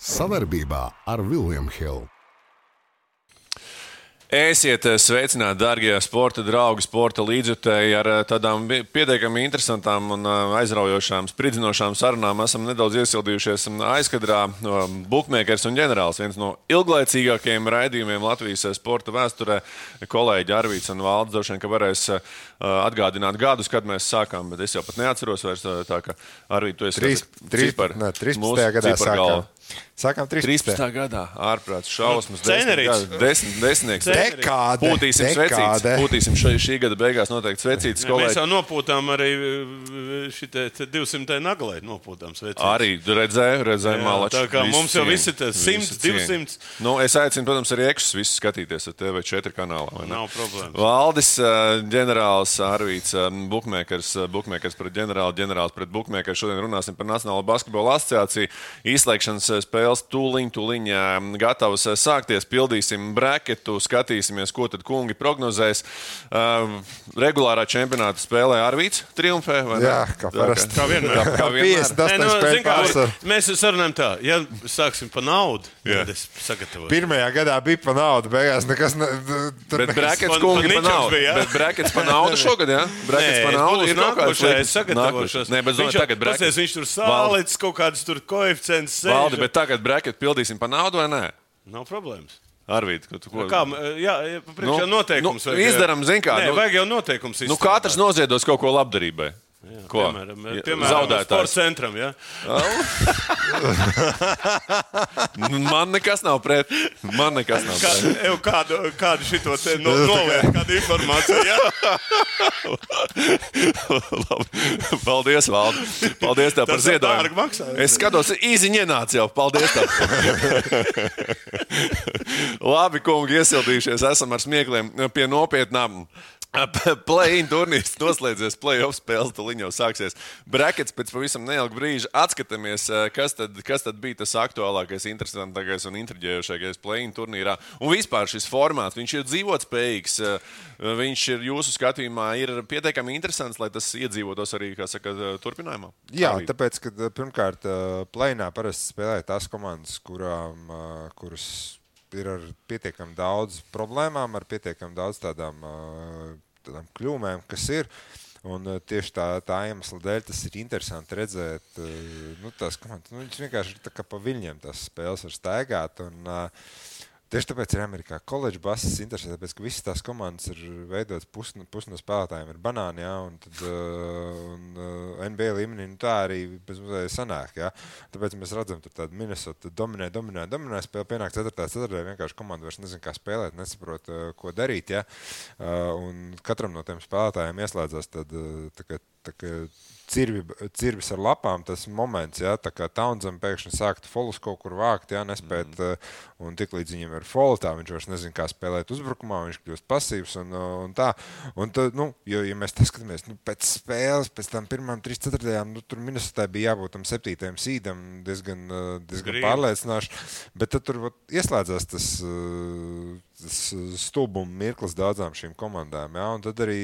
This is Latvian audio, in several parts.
Savarbībā ar Vilniņu Hildu. Esiet sveicināti, darbie sporta draugi, sporta līdzjutēji. Ar eh, tādām pietiekami interesantām un eh, aizraujošām, spridzinošām sarunām esam nedaudz iesildījušies aizkadrā. Bookmakers un ģenerālis, viens no ilglaicīgākajiem raidījumiem Latvijas sporta vēsturē. Kolēģi Arvīts un Valds droši vien, ka varēs eh, atgādināt gadus, kad mēs sākām, bet es jau pat neatceros vairs tā, ka Arvīt, tu esi 3, 3, cipar, ne, 13. gadā sākām. Sākām 13. 13. gadā ārprāts šausmas. Cenerīts. Desmit, desmitnieks. Dekāde. Pūtīsim dekāde. svecītes. Pūtīsim šī, šī gada beigās noteikti svecītes. Ja, mēs jau nopūtām arī šī 200 naglē. Nopūtām svecītes. Arī redzēju, redzēju malači. Tā kā Visu mums jau visi te 100, Visu cieņu. 200. Nu, es aicinu, protams, arī ekšus visus skatīties ar TV4 kanālā. vai ne? Nav problēmas. Valdis, eh, ģenerālis Arvīts, Bookmakers, Bookmakers pret ģenerāli, ģenerālis pret Bookmakers. Šodien runāsim par Nacionālo basketbola asociāciju. Izslēgšanas eh, spēles tūliņ, tūliņ gatavas sākties. Pildīsim breketu, skatīsimies, ko tad kungi prognozēs. Uh, regulārā čempionāta spēlē Arvīts triumfē. vai ne? Jā, kā parasti. Kā vienmēr. Kā, kā vienmēr. 58 Nē, nu, zin kā, mēs sarunājam tā, ja sāksim par naudu, Jā. tad es sagatavoju. Pirmajā gadā bija pa naudu, beigās nekas ne, tur Bet Pa- kungi pa pa naudu. bija? Bet brakets pa naudu šogad, jā? Brakets Nē, pa naudu ir nākošais. Nē, bet zinu, tagad pasies, Viņš tur sālīts, kaut kādas tur koeficients. Valdi, bet tagad braketu pildīsim pa naudu vai nē? Nav problēmas. Arvīt, ko tu ko? Kā, jā, jā, priekšā Nu, noteikums. nu, vajag. izdaram, zin kā, Nē, nu- vajag jau noteikums. Nu, katrs noziedos kaut ko labdarībai. Ko? Piemēram, Ja, piemēram Zaudētājs. centram. Ja? Nu, Man nekas nav pret. Man nekas nav Kā, pret. ev, kādu, kādu šito te no, noliek, kādu informāciju. Ja? Labi. Paldies, Valdi. Paldies tev par ziedojumu. maksā. Es skatos, īziņā ienāca jau. Paldies tev. Labi, kungi, iesildījušies. Esam ar smiekliem pie nopietnām. Play-in turnīrs noslēdzies, play-off spēles jau sāksies. Brakets pēc pavisam neilga brīža atskatāmies, eh, kas tad, kas tad bija tas aktuālākais, interesantākais un intriģējošākais play-in turnīrā. Un vispār šis formāts, viņš ir dzīvotspējīgs, eh, viņš ir jūsu skatījumā ir pietiekami interesants, lai tas iedzīvotos arī, saka, turpinājumā. Jā, Arvīd. tāpēc, ka eh, pirmkārt, plēnā parasti spēlē tās komandas, kurām, kuras ir ar pietiekami daudz problēmām, ar pietiekami daudz tādām, eh, tādām kļūmēm, kas ir. Un eh, tieši tā, tā iemesla dēļ tas ir interesanti redzēt, eh, nu, tās komandas. Nu, viņas vienkārši ir pa viļņiem tās spēles var staigāt. Un, uh, Tieši tāpēc ir Amerikā koledžas bases interesē, tāpēc, ka visas tās komandas ir veidotas pusi pus no spēlētājiem, ir banāni, jā, un, tad, uh, un uh, NBA līmenī nu, tā arī bez mazliet sanāk. Jā. Tāpēc mēs redzam, ka tāda Minnesota dominē, dominē, dominē spēle, pienāk 4. ceturtajā, vienkārši komanda vairs nezina, kā spēlēt, nesaprot, uh, ko darīt. Jā. Uh, un katram no tiem spēlētājiem ieslēdzas tad, uh, tā tā kā cirvi, cirvis ar lapām, tas moments, ja, tā kā Taunzam pēkšņi sākt folus kaut kur vākt, ja, nespēt, mm. un tik līdz viņam ir folu, tā viņš vairs nezina, kā spēlēt uzbrukumā, viņš kļūst pasīvs un, un tā. Un tad, nu, jo, ja mēs tā skatāmies, nu, pēc spēles, pēc tam pirmām trīs ceturtajām, nu, tur Minnesotā bija jābūt tam septītajam sīdam diezgan, uh, diezgan Grīni. pārliecinoši, bet tad tur vat, ieslēdzās tas, uh, tas stulbuma mirklis daudzām šīm komandām, ja, un tad arī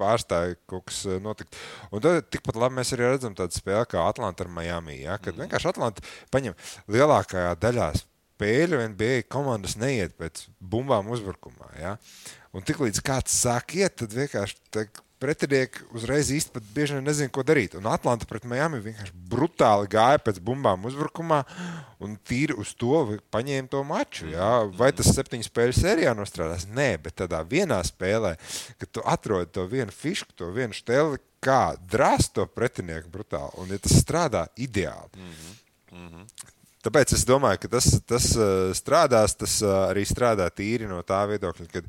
pārstāja kaut kas uh, notikt. Un tad tikpat labi mēs arī redzam tādu spēli kā Atlanta ar Miami, ja, kad mm. vienkārši Atlanta paņem lielākajā daļā spēļu NBA komandas neiet pēc bumbām uzbrukumā. Ja? Un tiklīdz kāds sāk iet, tad vienkārši tā pretinieki uzreiz pat bieži vien nezina, ko darīt. Un Atlanta pret Miami vienkārši brutāli gāja pēc bumbām uzbrukumā un tīri uz to paņēma to maču. Ja? Vai tas septiņu spēļu sērijā nostrādās? Nē, bet tādā vienā spēlē, kad tu atrodi to vienu fišku, to vienu steli, kā drāzt to pretinieku brutāli. Un ja tas strādā ideāli. Tāpēc es domāju, ka tas, tas eh, strādās. Tas eh, arī strādā tīri no tā viedokļa, ka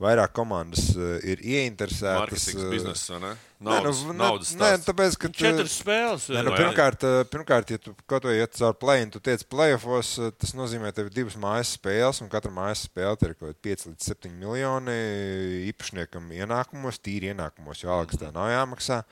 vairāk komandas eh, ir ieinteresētas. Eh, bizness, vai ne? Nē, Naudas, nu, naudas nē, tāpēc, ka Četras spēles. Nē, nu, pirmkārt, eh, pirmkārt, ja tu kaut vai iet caur plēnu, tu tiec playoffs, tas nozīmē, ka tev ir divas mājas spēles, un katra mājas spēle ir kaut kādi 5 līdz 7 miljoni īpašniekam ienākumos, tīri ienākumos, jo algas tā nav jāmaksā.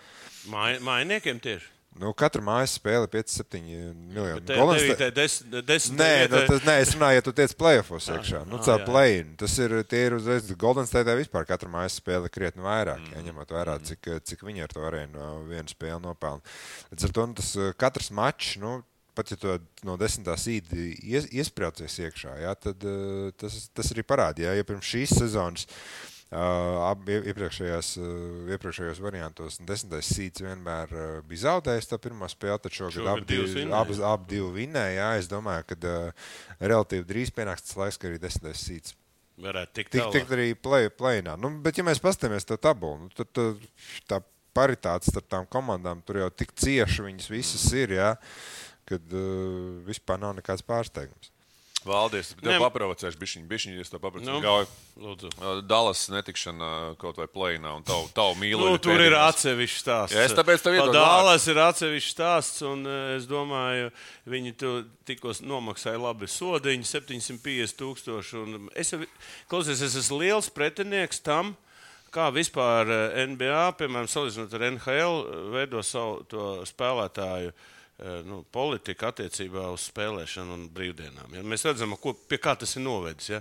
Māj, mājiniekiem tieši. Nu, katra mājas spēle ir 5-7 miljoni. Devītē, State- des, desmit, Nē, nu, tas, nē, es runāju, ja tu tiec playoffs iekšā. Nu, ah, jā. play-in. Tas ir, tie ir uzreiz Golden State vispār katra mājas spēle krietni vairāk, mm. ja, ņemot vērā, cik, cik viņi ar to arēnu uh, vienu spēli nopelna. Līdz ar to nu, tas uh, katrs mačs, nu, pat ja tu no desmitā sīda ies, iesprācies iekšā, jā, tad uh, tas, tas arī parādīja. Ja pirms šīs sezonas ab, iepriekšējās, iepriekšējos variantos desmitais sīds vienmēr bija zaudējis to pirmo spēli, tad šogad, abi divas divi. Jā, es domāju, ka relatīvi drīz pienāks tas laiks, ka arī desmitais sīds Varētu tikt Tik, tālāk. tik arī play, playinā. Nu, bet, ja mēs paskatāmies to tabulu, nu, tad, tad tā paritāte starp tām komandām tur jau tik cieši viņas visas ir, jā, kad uh, vispār nav nekāds pārsteigums. Valdies, tev paprovocēšu bišķiņu, bišķiņu, es to paprasu. Nu, Nu, Gauj, lūdzu. uh, Dallas netikšana uh, kaut vai plēnā un tavu, tavu mīlu. Nu, tur ir atsevišķs stāsts. Ja, es tāpēc tev iedodu Dālas ir atsevišķs stāsts, un es domāju, viņi tu tikko nomaksāja labi sodiņu, 750 tūkstoši. un Es, klausies, es esmu liels pretinieks tam, kā vispār NBA, piemēram, salīdzinot ar NHL, veido savu spēlētāju. eh, Nu, politika attiecībā uz spēlēšanu un brīvdienām. Ja? Mēs redzam, ko, pie kā tas ir novedis. Ja?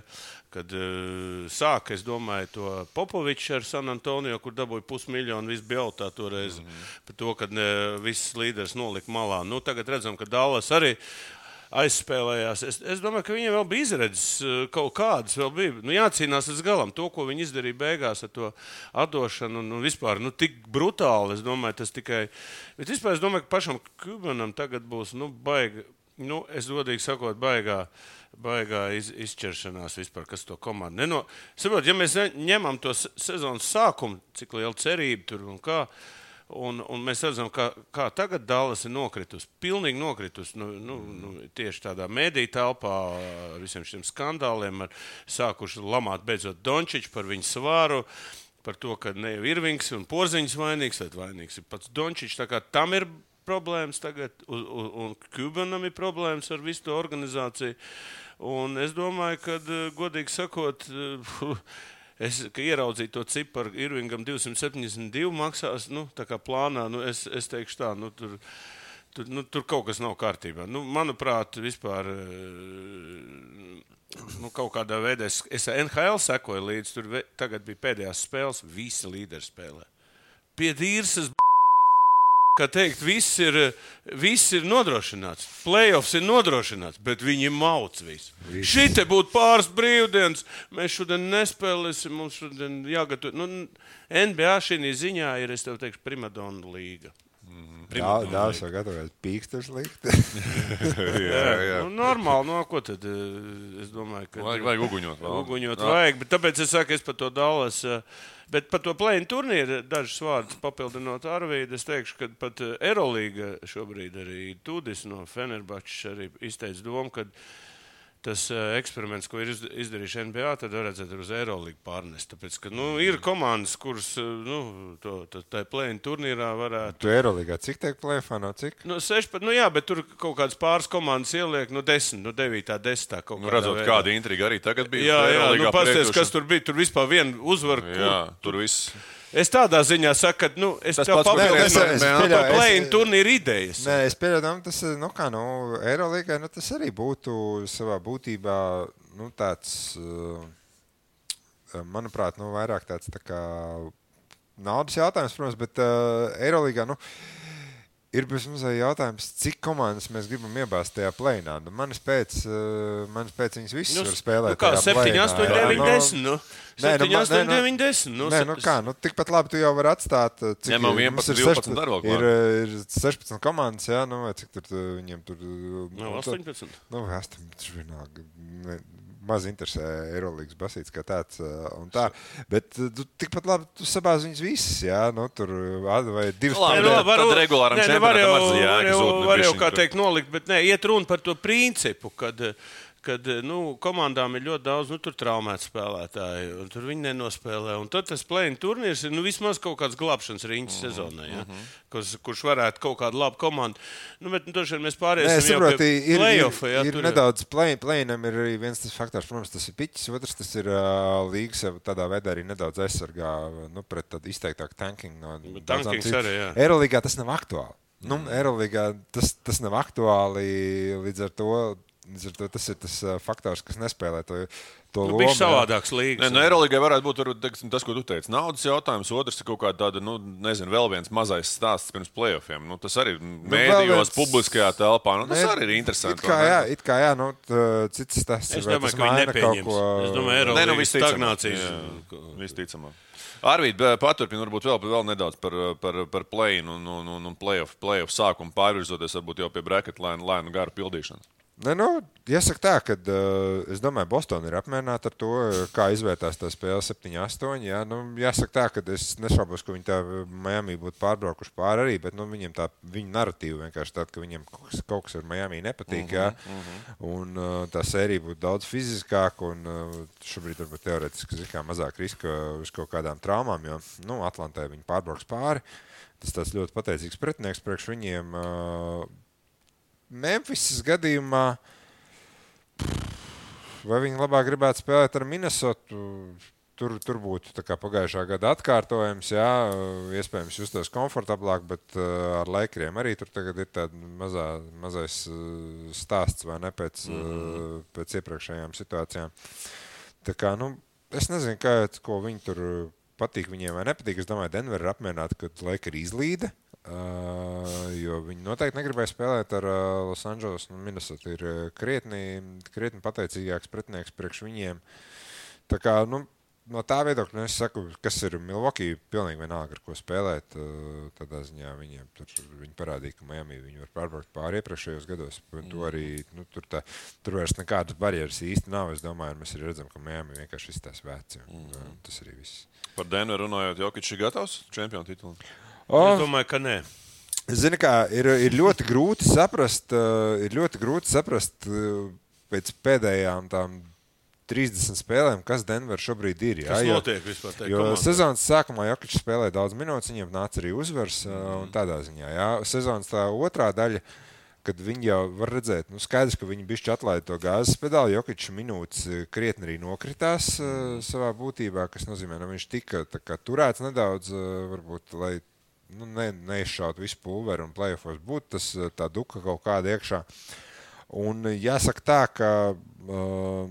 Kad uh, sāka, es domāju, to Popovičs ar San Antonio, kur dabūja pusmiljonu, viss bija jautā toreiz mm -hmm. par to, ka uh, viss līderis nolika malā. Nu, tagad redzam, ka Dallas arī aizspēlējās. Es, es domāju, ka viņiem vēl bija izredzes uh, kaut kādas, bija nu, jācīnās līdz galam. To, ko viņi izdarīja beigās ar to atdošanu, un, un vispār nu, tik brutāli, es domāju, tas tikai. Bet vispār es domāju, ka pašam Kubanam tagad būs nu, baigi. Nu, es godīgi sakot, baigā, baigā iz, izšķiršanās vispār, kas to komandu neno. Saprot, ja mēs ņemam to se- sezonas sākumu, cik liela cerība tur un kā. Un, un mēs redzam, ka, kā tagad Dālas ir nokritusi. Pilnīgi nokritusi. Nu, nu, nu, tieši tādā mēdīņu telpā ar visiem šiem skandāliem, ar sākuši lamāt beidzot Dončiču par viņu svāru. Par to, ka ne jau Irvings un Porziņš vainīgs, bet vainīgs ir pats Dončičs. Tam ir problēmas tagad, un, un, un Kubanam ir problēmas ar visu to organizāciju. Un es domāju, ka, godīgi sakot, Es ieraudzīju to ciparu, Irvingam 272 maksās, nu, tā kā plānā. Nu, es, es teikšu tā, nu, tur, tur, nu, tur kaut kas nav kārtībā. Nu, manuprāt, vispār eh, nu, kaut kādā veidā es, es NHL sekoju līdzi. Tur ve, tagad bija pēdējās spēles, visi līderi spēlē. Pie dīrsas. Kā teikt, viss ir, viss ir nodrošināts. Playoffs ir nodrošināts, bet viņi mauc visu. Šī te būtu pāris brīvdienas. Mēs šodien nespēlēsim, mums šodien jāgatavo. Nu, NBA šī ziņā ir, es tev teikšu, primadona līga. Primadona Dāvāts līga. jau gatavojas pīksturs likt. jā, jā. Nu, normāli, no ko tad? eh, Es domāju, ka Vajag, vajag uguņot. vēl. Uguņot Jā. vajag, bet tāpēc es saku, es par to Dallas. eh, Bet par to plēnu turnīru dažus vārdus papildinot Arvīdu, es teikšu, ka pat eh, Eurolīga šobrīd arī Tudis no Fenerbačs arī izteica domu, ka tas eh, eksperiments, ko ir izd- izdarījuši NBA, tad varētu arī uz Eurolīgu pārnest. Tāpēc, ka nu, ir komandas, kuras eh, nu, to, to, tā plēnu turnīrā varētu. Tu Eiroligā cik tiek plēfā no cik? Nu, 16, nu jā, bet tur kaut kādas pāris komandas ieliek, nu, 10, nu, 9, 10. Kaut Nu, kādā redzot, veidā. kāda intriga arī tagad bija. Jā, jā, Eirolīgā nu, pasties, kas tur bija. Tur vispār viena uzvara. Jā, tur viss. Es tādā ziņā saku, ka nu, es Tas tev pats, papildinu es- es par pieļauju, es- plēnu turnīru idejas. Nē, es pieņemu, tas ir, nu, kā, nu, Eiroligā, nu, tas arī būtu savā būtībā, nu, tāds, uh, manuprāt, nu, vairāk tāds tā kā naudas jautājums, protams, bet uh, Eiroligā, nu, Ir bezmaz jautājums, cik komandas mēs gribam iebāzt tajā plēnā. Nu, manis pēc, uh, manis pēc viņas visas Nu, var spēlēt. nu kā tajā 7, play-inā, 8, jā. 9, 10. Nu, Nē, nu, 7, ma- 8, nē, nu- 9, 10. Nu, Nē, nu kā, nu, tikpat labi tu jau vari atstāt. uh, Cik, Ņemam ir- 11, mums ir 12 16 ar vēl ir, klāt. uh, ir 16 komandas, jā, nu, vai cik tur tu, viņiem tur. Nu, nu, tad- 18. Nu, 18. vienalga. Maz interesē Eirolandes basīts kā tāds. uh, un Tā. Bet uh, tu, tikpat labi tu sabāzi viņas visas, jā, nu, tur uh, vai divas tad- var- tad regulāram nē, ne, var jau, čempionātam arī var jau, var jau kā teikt, nolikt, bet nē, iet runa par to principu, kad, kad nu, komandām ir ļoti daudz nu, tur traumētu spēlētāju, un tur viņi nenospēlē. Un tad tas plēņu turnīrs ir nu, vismaz kaut kāds glābšanas riņķis Mhm, sezonai, ja? kurš, kurš varētu kaut kādu labu komandu. Nu, bet nu, tur šeit mēs saprotu, pie ir, ir, play-offa, ja, ir tur nedaudz plēnam, ir arī viens tas faktors, protams, tas ir piķis, otrs tas ir uh, līgas, jau tādā veidā arī nedaudz aizsargā nu, pret tādu izteiktāku tanking. No, tankings arī, jā. Eiroligā tas nav aktuāli. Nu, Eiroligā tas, tas nav aktuāli līdz ar to. Tas ir tas faktors, kas nespēlē to, to Nu, lomu. Viņš jā. savādāks Nē, līgas. nu, Eirolandā varētu būt varbūt, teiksim, tas, ko tu teici. Naudas jautājums, otrs ir kaut kāda tāda, nu, nezinu, vēl viens mazais stāsts pirms playoffiem. Nu, tas arī ir mēdījos, viens- publiskajā telpā. Nu, tas Nē, arī ir interesanti. It kā, jā, it kā jā, nu, cits tas Es ir. vai domāju, ka viņi nepieņems. ko- Es domāju, Nē, nu, stagnācijas. Visticamāk. Arvīd, paturpini varbūt vēl, vēl nedaudz par, par, par play un, un, un, un playoff, playoff sākumu pārvirzoties varbūt jau pie bracket lēnu, lēnu garu pildīšanas. Ne, nu, jāsaka tā, ka uh, es domāju, Bostonā ir apmierināta ar to, uh, kā izvērtās tā spēle 7-8. Jā, nu, jāsaka tā, ka es nešaubos, ka viņi tā Miami būtu pārbraukuši pāri arī, bet nu, viņiem tā viņa narratīva vienkārši tāda, ka viņiem kaut kas, ar Miami nepatīk. Uh -huh, jā, uh -huh. Un uh, tā sērija būtu daudz fiziskāka un uh, šobrīd varbūt teorētiski kā, mazāk riska uz kaut kādām traumām, jo nu, Atlantē viņi pārbrauks pāri. Tas tāds ļoti pateicīgs pretinieks priekš viņiem. Uh, Memphis gadījumā, vai viņi labāk gribētu spēlēt ar Minnesotu? Tur, tur būtu pagājušā gada atkārtojums, jā, iespējams, justos komfortablāk, bet uh, ar laikiem arī tur tagad ir tāds mazā, mazais uh, stāsts vai ne pēc, mm -hmm. pēc iepriekšējām situācijām. Tā kā, nu, es nezinu, kā, ko viņi tur patīk viņiem vai nepatīk. Es domāju, Denver ir apmierināta, ka laika ir izlīde. Uh, jo viņi noteikti negribēja spēlēt ar uh, Los Angeles. Nu, Minnesota ir uh, krietni, krietni pateicīgāks pretinieks priekš viņiem. Tā kā, nu, no tā viedokļa, nu, es saku, kas ir Milwaukee, pilnīgi vienalga, ar ko spēlēt. Uh, tādā ziņā viņiem tur, viņi parādīja, ka Miami viņi var pārbraukt pāri iepriekšējos gados. Mm. To arī, nu, tur, tā, tur vairs nekādas barjeras īsti nav. Es domāju, mēs arī redzam, ka Miami vienkārši izstāsta veci. Mm. Uh, tas arī viss. Par Denveru runājot, Jokic ir gatavs čempionu titulam. Es domāju, ka nē. Zini, kā ir, ir ļoti grūti saprast, uh, ir ļoti grūti saprast uh, pēc pēdējām tām 30 spēlēm, kas Denver šobrīd ir. Jā, jo- vispār tajā Jo komandā? sezonas sākumā Jokic spēlēja daudz minūtes, viņiem nāca arī uzvars Mhm. mm. un tādā ziņā. Jā. Sezonas tā otrā daļa, kad viņi jau var redzēt, nu skaidrs, ka viņi bišķi atlaida to gāzes pedāli, Jokic minūtes eh, krietni arī nokritās Mhm. uh, savā būtībā, kas nozīmē, ka nu, viņš tika kā turēts nedaudz, uh, varbūt, lai nu, ne, neizšautu visu pulveri un plēsofos būtu tas eh, tā duka kaut kāda iekšā. Un eh, jāsaka tā, ka, uh,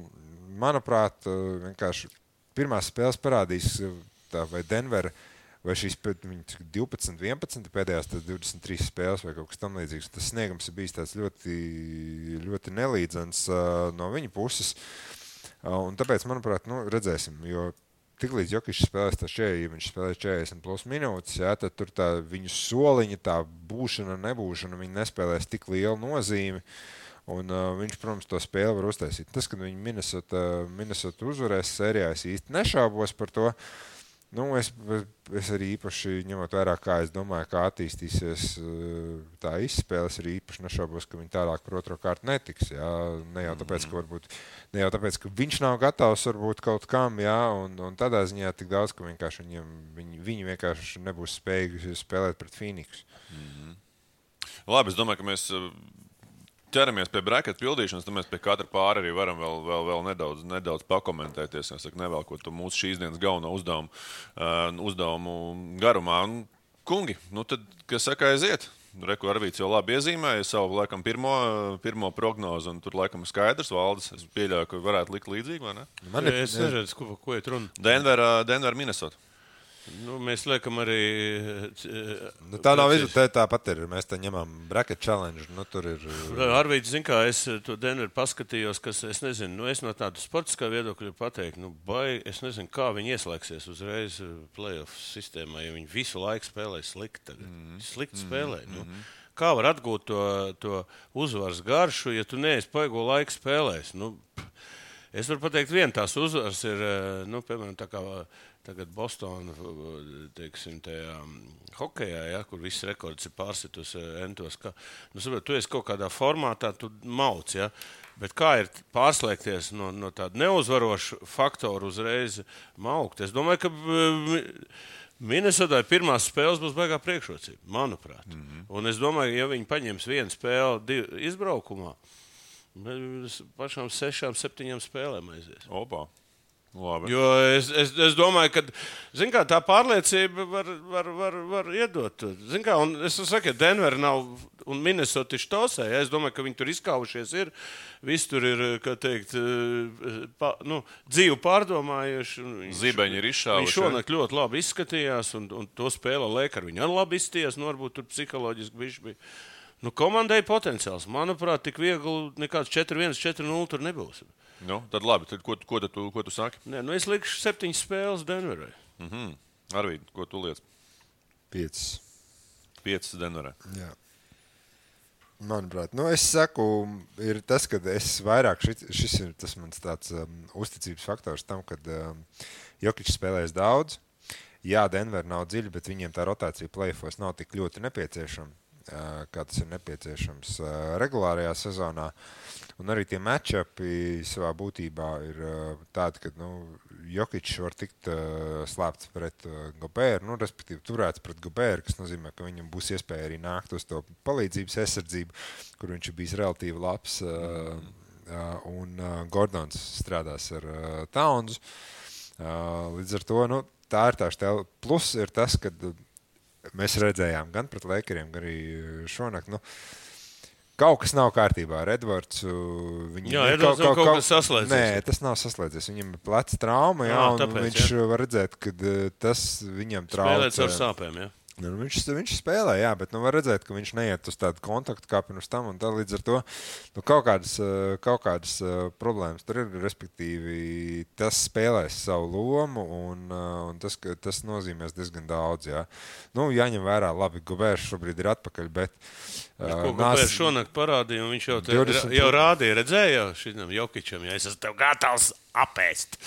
manuprāt, vienkārši pirmās spēles parādīs, tā, vai Denver, vai šīs pēc- viņi cik 12, 11, pēdējās tas 23 spēles vai kaut kas tamlīdzīgs. Tas sniegums ir bijis ļoti, ļoti nelīdzens no viņa puses. Un tāpēc, manuprāt, nu, redzēsim. Jo Tiklīdz Jokic spēlēs tā šeit, ja viņš spēlē 40 plus minūtes, jā, tad tur tā viņu soliņa, tā būšana, nebūšana, viņi nespēlēs tik lielu nozīmi. Un, uh, viņš, protams, to spēli var uztaisīt. Tas, ka viņi Minnesota, Minnesota uzvarēs sērijā, es īsti nešaubos par to. Nu, es, es arī īpaši ņemot vērā, kā es domāju, kā attīstīsies uh, tā izspēle. Es arī īpaši nešaubos, ka viņi tālāk par otro kārtu netiks. Jā. Ne jau tāpēc, ka, varbūt, ne jau tāpēc, ka viņš nav gatavs varbūt kaut kam, jā, un, un tādā ziņā tik daudz, ka vienkārši viņiem, viņi, viņi vienkārši nebūs spējīgi spēlēt pret Phoenix. Labi, es domāju, ka mēs uh, ķeramies pie bracketa pildīšanas, tad mēs pie katra pāri arī varam vēl, vēl, vēl nedaudz, nedaudz pakomentēties. Es saku, nevelkot to mūsu šīs dienas galveno uzdevumu, uh, uzdevumu garumā. Un, kungi, nu tad, kas saka, aiziet? Reku Arvīts jau labi iezīmēja savu laikam, pirmo, pirmo prognozi, un tur laikam ir skaidrs, valdes. Es pieļauju, ka varētu likt līdzīgi, vai ne? Man ir neredzu, ko, ko ir runa. Denver, Denver Minnesota. Nu, mēs liekam arī. eh, Nu, tā nav izvēle. Tā tāpat ir. Mēs te ņemam bracket challenge. Nu, tur ir. Arvīds, zin kā es eh, to Denveru paskatījos, kas, es nezinu, nu, es no tāda sportiskā viedokļa pateiktu, nu, baigi, es nezinu, kā viņi ieslēgsies uzreiz eh, playoff sistēmā, ja viņi visu laiku spēlē slikti. Tagad. Mm. Slikti spēlē. Mm. Nu, kā var atgūt to, to uzvaras garšu, ja tu neesi paigo laiku spēlējis? Nu, es varu pateikt, viena tās uzvaras ir, eh, nu, piemēram, tā kā tagad Bostonā, teiksim, tajā hokejā, ja, kur viss rekords ir pārsitus entos. Ka, nu, saprot, tu esi kaut kādā formātā, tu mauc, ja, bet kā ir pārslēgties no, no tāda neuzvaroša faktora uzreiz maukt? Es domāju, ka mm, Minnesotā pirmās spēles būs baigā priekšrocība, manuprāt. Mm -hmm. Un es domāju, ja viņi paņems vienu spēli div, izbraukumā, pašām sešām, septiņām spēlēm aizies. Opa. Labi. Jo es, es, es domāju, ka kā, tā pārliecība var, var, var, var iedot. Zin Kā, es saku, ka Denver nav un Minnesota ir štausē. Ja? Es domāju, ka viņi tur izkaujušies. Ir. Visi tur ir teikt, pa, nu, dzīvi pārdomājuši. Zibeņi ir izšāvuši, Viņš šonakt ļoti labi izskatījās, un, un to spēlē Lēkar. Viņa arī labi izskatījās, nu, varbūt tur psiholoģiski bija. Nu, komandai potenciāls. Manuprāt, tik viegli nekāds 4-1, 4-0 tur nebūs. Nu, tad labi, tad ko, ko, tad tu, ko tu saki? Nē, nu es likšu septiņas spēles Denverai. Mm -hmm. Arvīd, ko tu liec? Piecas. Piecas Denverē. Jā. Manuprāt, nu, es saku, ir tas, ka es vairāk šis, šis ir tas mans tāds um, uzticības faktors tam, ka um, Jokic spēlēs daudz. Jā, Denver nav dziļi, bet viņiem tā rotācija plēfos nav tik ļoti nepieciešama, kā tas ir nepieciešams regulārajā sezonā. Un arī tie matčupi savā būtībā ir tādi, ka nu, Jokic var tikt slēpts pret Gobēru, nu, respektīvi turēts pret Gobēru, kas nozīmē, ka viņam būs iespēja arī nākt uz to palīdzības aizsardzību, kur viņš ir bijis relatīvi labs. Uh, un Gordons strādās ar. Uh, līdz ar to nu, tā ir tā stila. Plus ir tas, ka mēs redzējām gan pret Lakeriem, gan arī šonakt. Nu, Kaut kas nav kārtībā ar Edvardu. Jā, Edvards kaut, kaut, kaut kas saslēdzies. Nē, tas nav saslēdzies. Viņam ir pleca trauma, jā, Jā, tāpēc, viņš jā. var redzēt, ka eh, tas viņam traucē. Spēlēts ar sāpēm. Ja? Nu, viņš, viņš spēlē, jā, bet nu, var redzēt, ka viņš neiet uz tādu kontaktu kā pirms tam. Tā, līdz ar to nu, kaut kādas, eh, kaut kādas uh, problēmas tur ir. Respektīvi, tas spēlēs savu lomu, un, uh, un tas, tas nozīmēs diezgan daudz. Jā. Nu, jāņem vērā, labi, Gobērs šobrīd ir atpakaļ. Bet, Ko nāc- Gabērs šonakt parādīja, un viņš jau, te, 20 jau rādīja, redzēja šim Jokičam, ja es esmu tev gatavs apēst.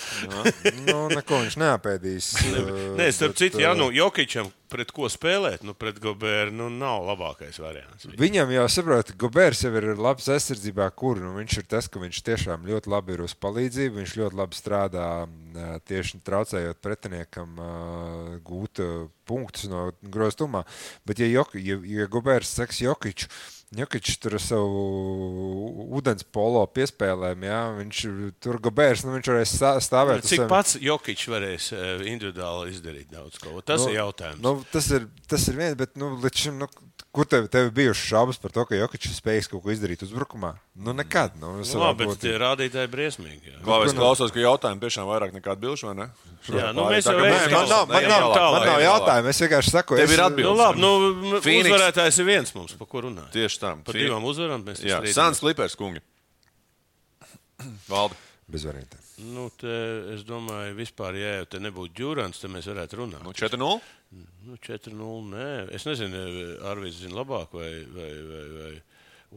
nu, neko viņš neapēdīs. Nē, starp citu, uh, nu, Jokičam pret ko spēlēt, nu, pret Gabēru, nu, nav labākais variants. Viņam jau saprot, Gobērs jau ir labs aizsardzībā, kur nu, viņš ir tas, ka viņš tiešām ļoti labi ir uz palīdzību. Viņš ļoti labi strādā tieši traucējot pretiniekam gūt punktus no groztumā. Bet, ja, Jok, ja, ja Gobērs seks Jokiču, Jokičs tur ar savu ūdens polo piespēlēm, jā, viņš tur Gobērs, nu, viņš varēs stā- stāvēt. uz Cik saviem- pats Jokičs varēs eh, individuāli izdarīt daudz ko? Tas Nu, ir jautājums. Nu, tas, ir, tas ir viens, bet nu, līdz šim, nu, kur tev, tev ir bijušas šaubas par to, ka Jokic spējas kaut ko izdarīt uzbrukumā? Nu, nekad. Nu, Nu, labi, bet tie rādītāji briesmīgi. jā. Labi, es klausos, ka jautājumu tiešām vairāk nekā atbildšu, vai ne? Jā, nu, mēs jau ejam man nav, man nav, man nav jautājumu. Es vienkārši saku, Tev ir atbilde. Nu, labi, nu, Phoenix- uzvarētājs ir viens mums, par ko runājam. Tieši tā. Par divām uzvarām mēs Jā. Sans Klipers kungi. Valdi. Bez variantiem. Nu, te, es domāju, vispār, ja jau te nebūtu ģūrants, tad mēs varētu runāt. Nu, 4-0. Nu, 4-0. Nē, es nezinu, Arvīds zina labāk, vai, vai, vai, vai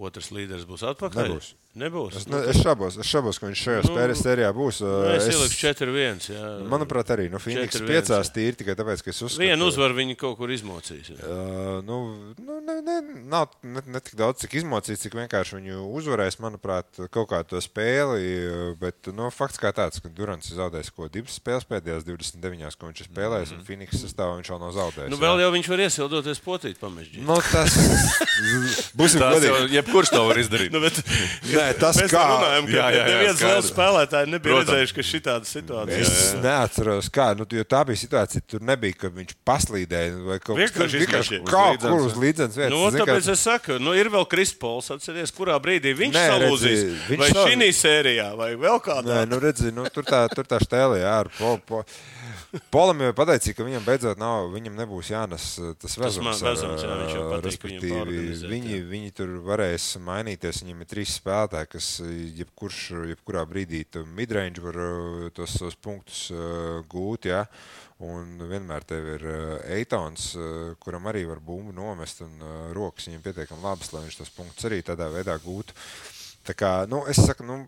otrs līderis būs atpakaļ. Nebūs. Nebūs. Es, ne, es, šaubos, es šaubos, ka viņš šajā Nu, spēles sērijā būs. Nu, uh, es ieliku 4-1. jā. Manuprāt, arī nu, Phoenix 4-1, piecās jā. tīri tikai tāpēc, ka es uzskatu, Vienu uzvaru viņi kaut kur izmocīs. jā. Uh, nu, nu, ne, ne, nav ne, ne tik daudz, cik izmocīts, cik vienkārši viņu uzvarēs, manuprāt, kaut kā to spēli. Bet nu, fakts kā tāds, ka Durants ir zaudējis ko divas spēles pēdējās 29, ko viņš ir spēlējis, un Phoenix sastāvā viņš vēl nav zaudējis. Nu, jā. vēl jau viņš var iesildoties potīt pamežģīt. Nu, tas būsim Tas jau godīgi. jebkurš to var izdarīt. Nu, bet, Nē, tas mēs kā- runājam, ka Jā, jā, jā, neviens liels spēlētājs nebija Protams. redzējuši, ka šī tāda situācija Es neatceros, kā nu, jo tā bija situācija. Tur nebija, ka viņš paslīdēja vai kaut kas Vienkārši vienkārši kaut kur uz līdzenas vietas. Nu, tāpēc es saku, nu, ir vēl Krispols. Atcerieties, kurā brīdī viņš Nē, salūzīs. redzi, viņš Vai šī sērijā, vai vēl kādā. Nē, nu, redzi, nu, tur tā, tur tā stēlē, jā, ar po, po. Polam jau pateicīja, ka viņam beidzot nav, viņam nebūs jānes uh, tas vezums. man- ar, vezums, jā, viņš jau respektīvi, viņi, viņi tur varēs mainīties. Viņam ir trīs spēlētāji, kas uh, jebkurš, jebkurā brīdī midrange var tos, tos punktus gūt. Jā. Un vienmēr tev ir Eitons, kuram arī var bumbu nomest, un rokas viņam pietiekami labas, lai viņš tos punktus arī tādā veidā gūtu. Tā kā, nu, es saku, nu,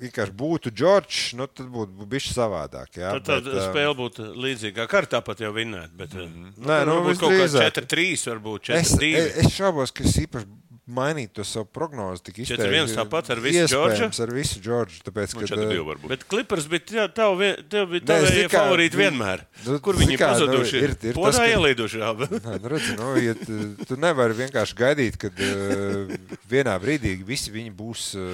vienkārši būtu Džordžs, nu, tad būtu bijis savādāk. Jā, Tad, tad bet, um, spēle būtu līdzīga. Kā tāpat jau vinnēt. Bet, mm -hmm. Nē, nu, varbūt kaut kā visdrīzāk. 4-3, varbūt Es, 4-2. es, es šaubos, ka es īpaši mainīt to savu prognozi tik izteikti. 4-1 tāpat ar visu Iespējams, ar visu Džordžu. Tāpēc, Nu, ka, 4-2 varbūt. Bet Clippers bija tā, tev, tev bija tā zini kā, favorīti vi- vienmēr. nu, Kur viņi kā, nu, pazuduši? ir- ir tas, Podā ka- ielīduši abi. Nē, nu, redzi, nu, ja tu, tu nevari vienkārši gaidīt, kad uh, vienā brīdī visi viņi būs uh,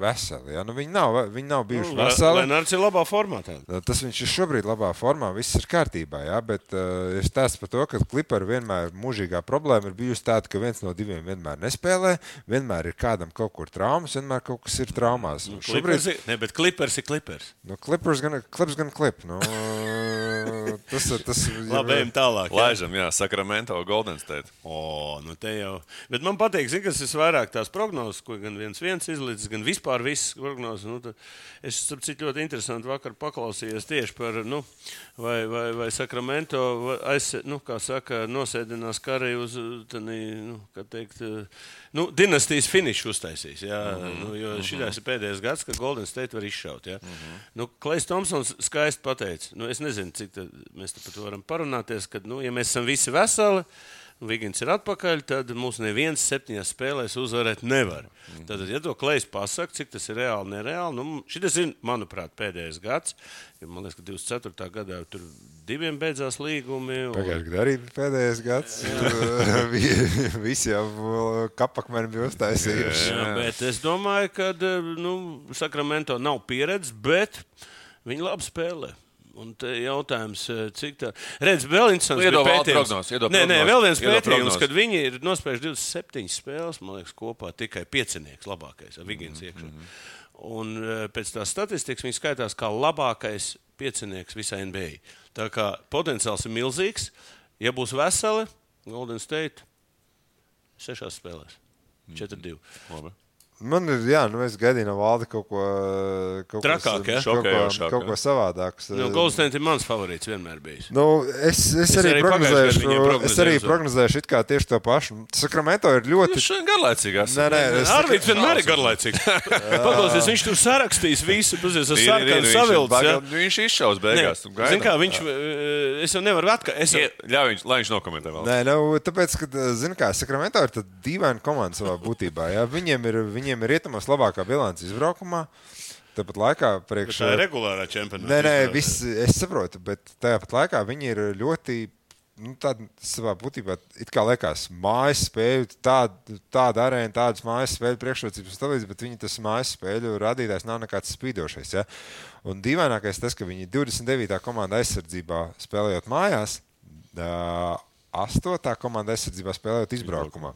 veseli. Ja? Nu, viņi, nav, viņi nav bijuši Nu, veseli. Lenārds ir labā formā. Tagad. Nu, Tas viņš ir šobrīd labā formā, viss ir kārtībā. Jā, bet uh, ir stāsts par to, ka klipari vienmēr mūžīgā problēma ir bijusi tāda, ka viens no diviem vienmēr nespēlē, vienmēr ir kādam kaut kur traumas, vienmēr kaut kas ir traumās. Nu, Šobrīd... šobrīd Ne, bet Clippers ir Clippers. nu, klipars gan klips, gan klip. Nu, tas ir tas, Labi, ejam tālāk. jā. Laižam, jā, Sacramento, Golden State. O, nu te jau. Bet man patīk, zin, kas ir vairāk tās prognozes, ko gan viens viens izlīdz, gan vispār visas prognozes. Nu, es saprotu, ļoti interesanti vakar paklausījos tieši par, nu, vai, vai, vai Sacramento vai aiz, nu, saka, nosēdinās karī uz, tanī, nu, teikt, nu, dinastijas finišu uztaisīs. Jā, mm -hmm. nu, jo šis ir pēdējais gads, kad Golden State var izšaut. Jā. Mm -hmm. nu, Klais Thompsons skaisti pateica, nu, es nezinu, cik mēs par to varam parunāties, kad, nu, ja mēs esam visi veseli, Vigins ir atpakaļ, tad mūs neviens septiņās spēlēs uzvarēt nevar. Tad, ja to klejs pasakā, cik tas ir reāli, nereāli, nu, šis ir, manuprāt, pēdējais gads. Jo, man liekas, ka 24. gadā tur diviem beidzās līgumi. Un... Pagājušajā gadā arī bija pēdējais gads. Vi- Visi jau kapakmeni bija uztaisījuši. Jā, bet es domāju, ka nu, Sakramento nav pieredzes, bet viņi labi spēlē. Un te jautājums, eh, cik tā. Redz, vēl viens Nu, iedod prognozi, iedod Nē, nē, prognozi, vēl viens pētījums, prognozi. kad viņi ir nospējuši 27 spēles, man liekas, kopā tikai piecinieks labākais ar Vigins Mhm, iekšā. Un eh, pēc tās statistikas viņi skaitās kā labākais piecinieks visā NBA. Tā kā potenciāls ir milzīgs. Ja būs veseli, Golden State sešās spēlēs. Mhm. 4-2. Labi. Man ir, jā, nu es gaidīju no valde kaut ko, kaut Trakāk, ja? kaut ko, Šokējošāk, kaut ja? ko savādāku. Nu, State ir mans favorīts vienmēr bijis. Nu, es, es, Es arī arī prognozēšu, viņiem es arī prognozēšu it kā tieši to pašu. Sakramento ir Nu, ļoti. šodien garlaicīgi esmu. Nē, nē, es Arvīts vienmēr ir garlaicīgs. Paklausies, viņš tur sarakstīs visu, Ir, ir, ir, sarkanu viņš- savilcis. ja? bagal- Viņš izšaus beigās. Zini kā, viņš, eh, es jau nevaru atkārt. Es jau, Ļauj viņš, lai viņš nokomentē vēl. Nē, nu, tāpēc, ka, zini, kā Sakramento ir tāda dīvaina komanda savā būtībā. Jā. Viņiem ir, viņiem ir rietumos labākā bilance izbraukumā. Tāpat laikā priekš. tā ir regulārā čempionāta. Nē, nē, viss, es saprotu, bet tāpat laikā viņi ir ļoti. Nu, tāda savā būtībā it kā liekas, mājas spēļu, tāda, tāda arēna, tādas mājas spēļu priekšrocības, līdzi, bet viņi tas mājas spēļu radītājs nav nekāds spīdošais. Ja? Un dīvainākais tas, ka viņi 29. komanda aizsardzībā spēlējot mājās, astotā komanda aizsardzībā spēlējot izbraukumā.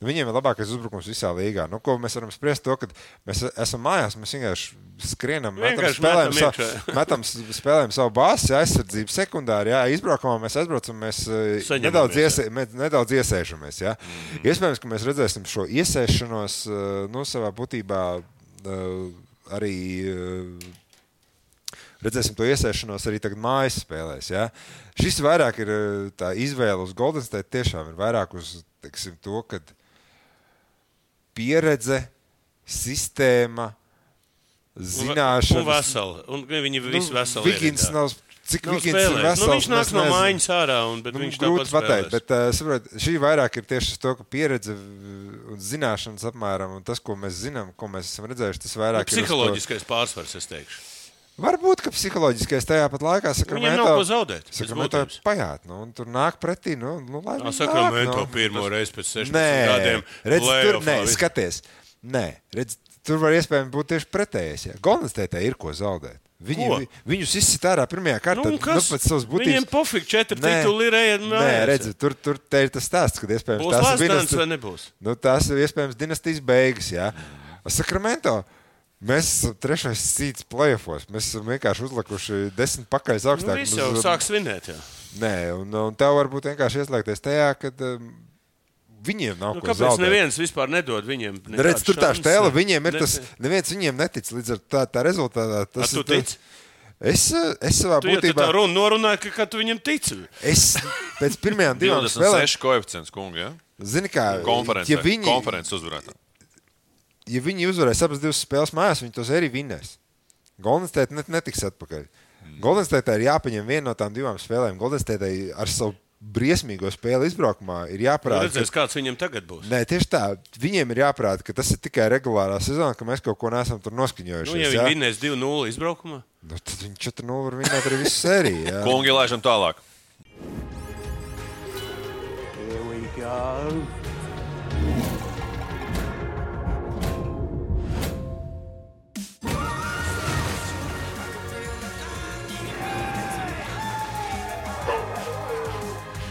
Nu, viņiem ir labākais uzbrukums visā līgā. Nu, ko mēs varam spriest? To, ka mēs esam mājās, mēs vienkārši skrienam, metam, Vienkārši spēlējam, metam sa, iekšā. metam, spēlējam savu bāzi, aizsardzību sekundāri. Jā, izbraukumā mēs aizbraucam, mēs eh, Saņemamies, nedaudz, jā. iesē, mēs nedaudz iesēžamies. Jā. Mm. Iespējams, ka mēs redzēsim šo iesēšanos eh, nu, savā būtībā eh, arī. Eh, Redzēsim to iesēšanos arī tagad mājas spēlēs. Ja? Šis vairāk ir eh, tā izvēle uz Golden State. Tiešām ir vairāk uz teiksim, to, ka pieredze, sistēma, zināšanas. Un veseli. Un viņi visi veseli. Vigins nav. Cik Nav Vigins ir vesels? Nu, viņš nāk no mājiņas ārā, un, bet Nu, viņš grūti pateikt, bet uh, saprot, šī vairāk ir tieši to, ka pieredze un zināšanas apmēram, un tas, ko mēs zinām, ko mēs esam redzējuši, tas vairāk ir uz to- Psiholoģiskais pārsvars, es teikšu. Varbūt, ka psiholoģiskais tajā pat laikā Viņam nav ko zaudēt. būtības. pajāt, nu, un tur nāk pretī, nu, nu lai Tā viņi Sakramento nāk, nu. pirmo reizi pēc 16 Nē, gadiem. redz, tur, nē, skaties, nē, redz, tur var iespējams būt tieši pretējais. Ja. Golnestētē ir ko zaudēt. Viņi, vi, viņus izsit ārā pirmajā kārtā. Nu, un kas? pēc savas būtības. Viņiem pofīgi četri tituli ir ejami Nē, mājās. redz, tur, tur te ir tas stāsts, ka iespējams Būs tās nebūs? Nu, tās ir iespējams dinastijas beigas. Jā. Sakramento. Mēs esam trešais cīņas plēsofos. Mēs esam vienkārši uzlikuši desmit pakaļ Nu, augstāk. viss jau Mums- sāk svinēt. Jā. Nē, un, un tev varbūt vienkārši ieslēgties tajā, ka um, viņiem nav Nu, ko kāpēc zaudēt. neviens vispār nedod viņiem? Nu, Redz, tur tā stēla, viņiem ir Ne- tas, neviens viņiem netic. Līdz ar tā, tā rezultātā A, tas tu ir. tici? Es, eh, es savā Tu būtībā. tā runa norunāji, ka, ka tu viņam tici. Es pēc pirmajām divām spēlēm, 26 koeficients, kungi. Ja? zini, kā Konferencē. ja viņi, Konferences uzvarētā. Ja viņi uzvarēs abas divas spēles mājās, viņi tos arī vinnēs. Golden State net, netiks atpakaļ. Mm. Golden State ir jāpaņem viena no tām divām spēlēm. Golden State ar savu briesmīgo spēli izbraukumā ir Nu, jāparāda. Redzēs, kāds viņam tagad būs. Nē, tieši tā. Viņiem ir jāprāta, ka tas ir tikai regulārā sezonā, ka mēs kaut ko neesam tur noskaņojuši. Nu, ja viņi vinnēs 2-0 izbraukumā, nu, tad viņi 4-0 var vinēt arī visu sēriju. Kungi, laižam tālāk. Here we go.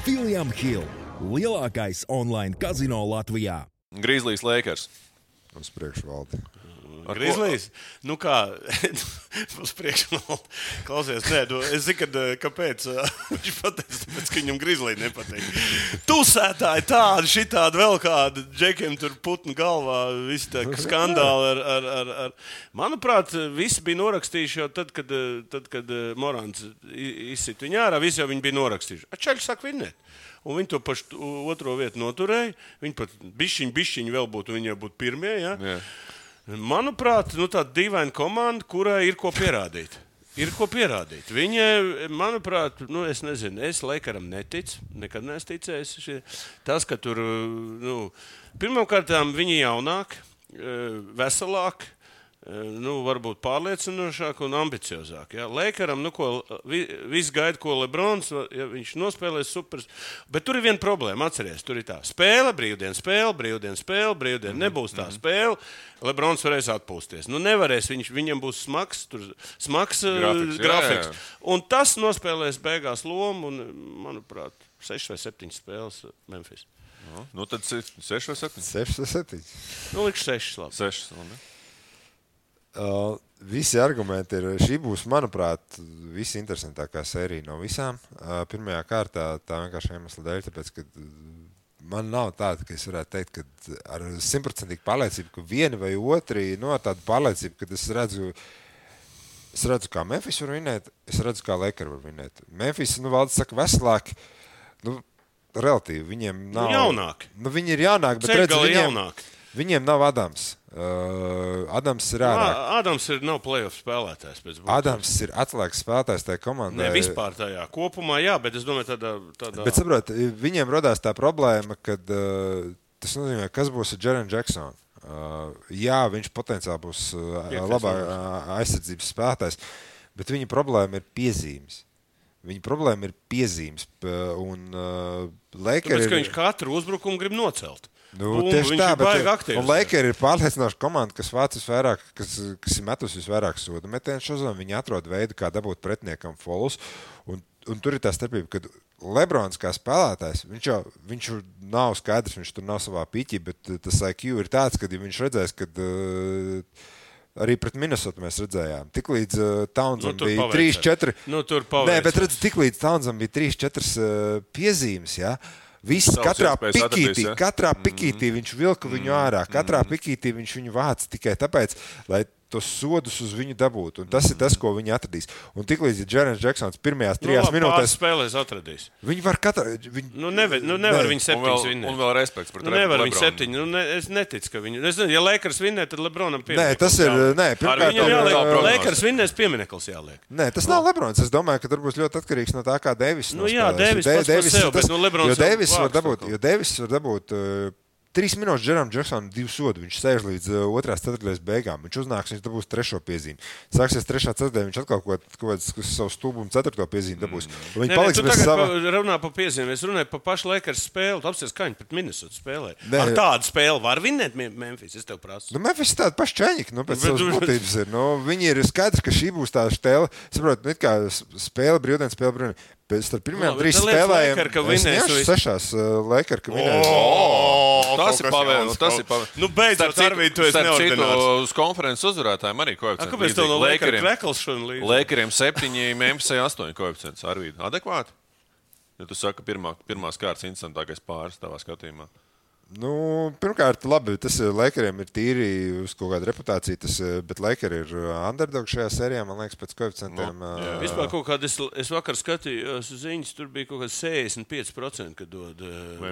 William Hill, lielākais online kazino Latvijā. Grizzlies Lakers. Uz priekšu valdi. Grizzlies. Nu kā, uz priekšu. Klausies, nē, nu, es zinu, kad, eh, kāpēc eh, viņš pateica, tāpēc, ka viņam Grizzlies nepatīk. Tusētāji tādi, šitādi vēl kādi, džekiem tur putnu galvā, visi tā skandāli ar, ar, ar, ar. Manuprāt, visi bija norakstījuši jau tad, kad, eh, tad, kad eh, Morants i- izsit viņu ārā, visi jau viņi bija norakstījuši. Čeļš saka, vinnēt. Un viņi to pašu otro vietu noturēja. Viņi pat bišķiņi, bišķiņi vēl būtu, viņi jau būtu pirmie. Ja? Jā. Manuprāt, nu, tāda dīvaina komanda, kurai ir ko pierādīt. Ir ko pierādīt. Viņa, manuprāt, nu, es nezinu, es Lēkaram neticu. Nekad neesmu ticējis. Tas, ka tur, nu, pirmkārt, viņi ir jaunāki, eh, veselāki. Eh, Nu, varbūt pārliecinošāk un ambiciozāk. Ja? Lēkaram, nu, ko, vi, viss gaida, ko Lebrons, ja viņš nospēlēs super. Bet tur ir viena problēma, atcerieties, tur ir tā spēle, brīvdiena, spēle, brīvdiena, spēle, brīvdiena. Nebūs tā spēle. Lebrons varēs atpūsties. Nu, nevarēs, viņš, viņam būs smags, tur, smags Grafiks, grafiks, jā, grafiks. jā. Un tas nospēlēs beigās lomu, un, manuprāt, 6 vai 7 spēles Memphis. Nu, tad 6 vai 7? 6 vai 7. Nu, likšu 6 labi. 6. Uh, visi argumenti ir. Šī būs, manuprāt, visinteresantākā sērija no visām. Uh, pirmajā kārtā tā vienkārši iemesla dēļ, tāpēc, ka uh, man nav tāda, ka es varētu teikt, ka ar simtprocentīgu pārliecību, ka viena vai otra, no tāda pārliecība, ka es redzu. Es redzu, kā Memphis var vinēt, es redzu, kā Lakers var vinēt. Memphis, nu, valdes saka, veselāki. Nu, relatīvi, viņiem nav. jaunāki. Nu, viņi ir jaunāki, bet redz, viņiem, jaunāki. Viņiem nav Adams. Uh, Adams ir ārā. Ā, Ādams ir nav playoff spēlētājs. Adams ir atslēgas spēlētājs tajā komandā. Ne vispār tajā kopumā, jā, bet es domāju, tādā. tādā... Bet saprot, viņiem radās tā problēma, ka uh, tas nozīmē, kas būs ar Jeremy Jacksonu. Uh, jā, viņš potenciāli būs uh, labāk uh, aizsardzības spēlētājs, bet viņa problēma ir piezīmes. Viņa problēma ir piezīmes. Un uh, Tāpēc, Lakers ka viņš katru uzbrukumu grib nocelt. Nu, Bumbu, tieši tā, bet aktīvs. un Lakers ir pārliecinoša komanda, kas vāc visvairāk, kas, kas ir metusi visvairāk sodu metienu šodien. Viņi atrod veidu, kā dabūt pretiniekam folus. Un, un tur ir tā starpība, ka Lebrons kā spēlētājs, viņš jau viņš nav skaidrs, viņš tur nav savā pīķī, bet uh, tas IQ ir tāds, ka ja viņš redzēs, ka uh, arī pret Minnesotu mēs redzējām. Tiklīdz uh, Townsam Nu, bija paveicās. 3, 4. Nu, Nē, bet redz, tiklīdz Townsam bija 3, 4 uh, piezīmes. Ja? Viss katrā pikītī, ja? katrā pikītī viņš vilka viņu ārā, katrā pikītī viņš viņu vāca tikai tāpēc, lai tos sodus uz viņu dabūtu. Un tas ir tas, ko viņi atradīs. Un tiklīdz Jeremy Jacksons pirmajās Nu, trijās labi, minūtēs, spēlēs atradīs. viņi var katru. Viņi, Nu, nevar, nu, nevar Nē. viņu septiņus vinnēt. un vēl respekts pret Nu, nevar viņa septiņi. Nu, ne, es neticu, ka viņi. Es nezinu, ja Lakers vinnē, tad Lebronam Nē, piemineklis. tas ir. jāliek. Nē, pirmkārt, viņu Viņam tā jāliek, prognoze. Lakers vinnēs piemineklis jāliek. Nē, tas nav Lebrons. Es domāju, ka tur būs ļoti atkarīgs no tā, kā Deivis. Nu jā, par sevi, bet, nu, Deivis var dabūt, jo Deivis var dabūt uh, trīs minūtes Džeram Džeksonam divu sodu. Viņš sēž līdz uh, otrās ceturtajās beigām. Viņš uznāks, viņš dabūs trešo piezīmi. Sāksies trešā ceturtajā, viņš atkal kaut ko- kaut kādu savu stūbumu ceturto piezīmi dabūs. Un Viņi nē, paliks tu bez sava. pa, runā par piezīmēm. Es runāju par pašu Lakers spēli. Apsies, kā viņi pret Minnesota spēlē. Nē. Ar tādu spēli var vinnēt Mem- Memphis. Es tev prasu. Nu, Memphis tāda paša ķēniņa, nu, pēc Bet savas būtības ir. Nu, viņi ir skaidrs, ka šī būs tā stēle. Saprotu, nu, kā spēle brīvdienas, spēle brīvdienas. Pēc tam pirmajām trīs spēlēm, visu. sešās Lakers, ka vinēs. O, Tas ir pavēlams. Tas ir pavēlams. Nu, beidzot, Arvīd, tu esi neordinārs. Uz konferences uzvarētājiem arī koeficients. Kāpēc tev no Lakers krekls šodien līdzi? Lēkeriem 7, Memphis 8 koeficients. Arvīd, adekvāti? Ja tu saki, pirmā, pirmās kārtas interesantākais pāris tavā skatījumā. Nu, pirmkārt, labi, tas eh, Lakeriem ir tīri uz kaut kādu reputāciju, tas, eh, bet Lakers ir eh, underdog šajā sērijā, man liekas, pēc koeficientiem. Nu, eh, Vispār kaut kāda, es, es vakar skatījos ziņas, tur bija kaut kāds 65%, kad dod,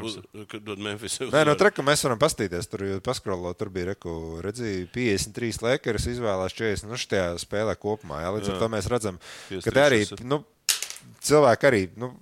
uz- kad dod Memphis. Nē, no traka mēs varam paskatīties. Tur jau paskrolo, tur bija reku, redzēja, 53 Lakers izvēlās 40. Nu, šajā spēlē kopumā. Jā, līdz ar to mēs redzam, ka 53, te arī nu, cilvēki arī. Nu,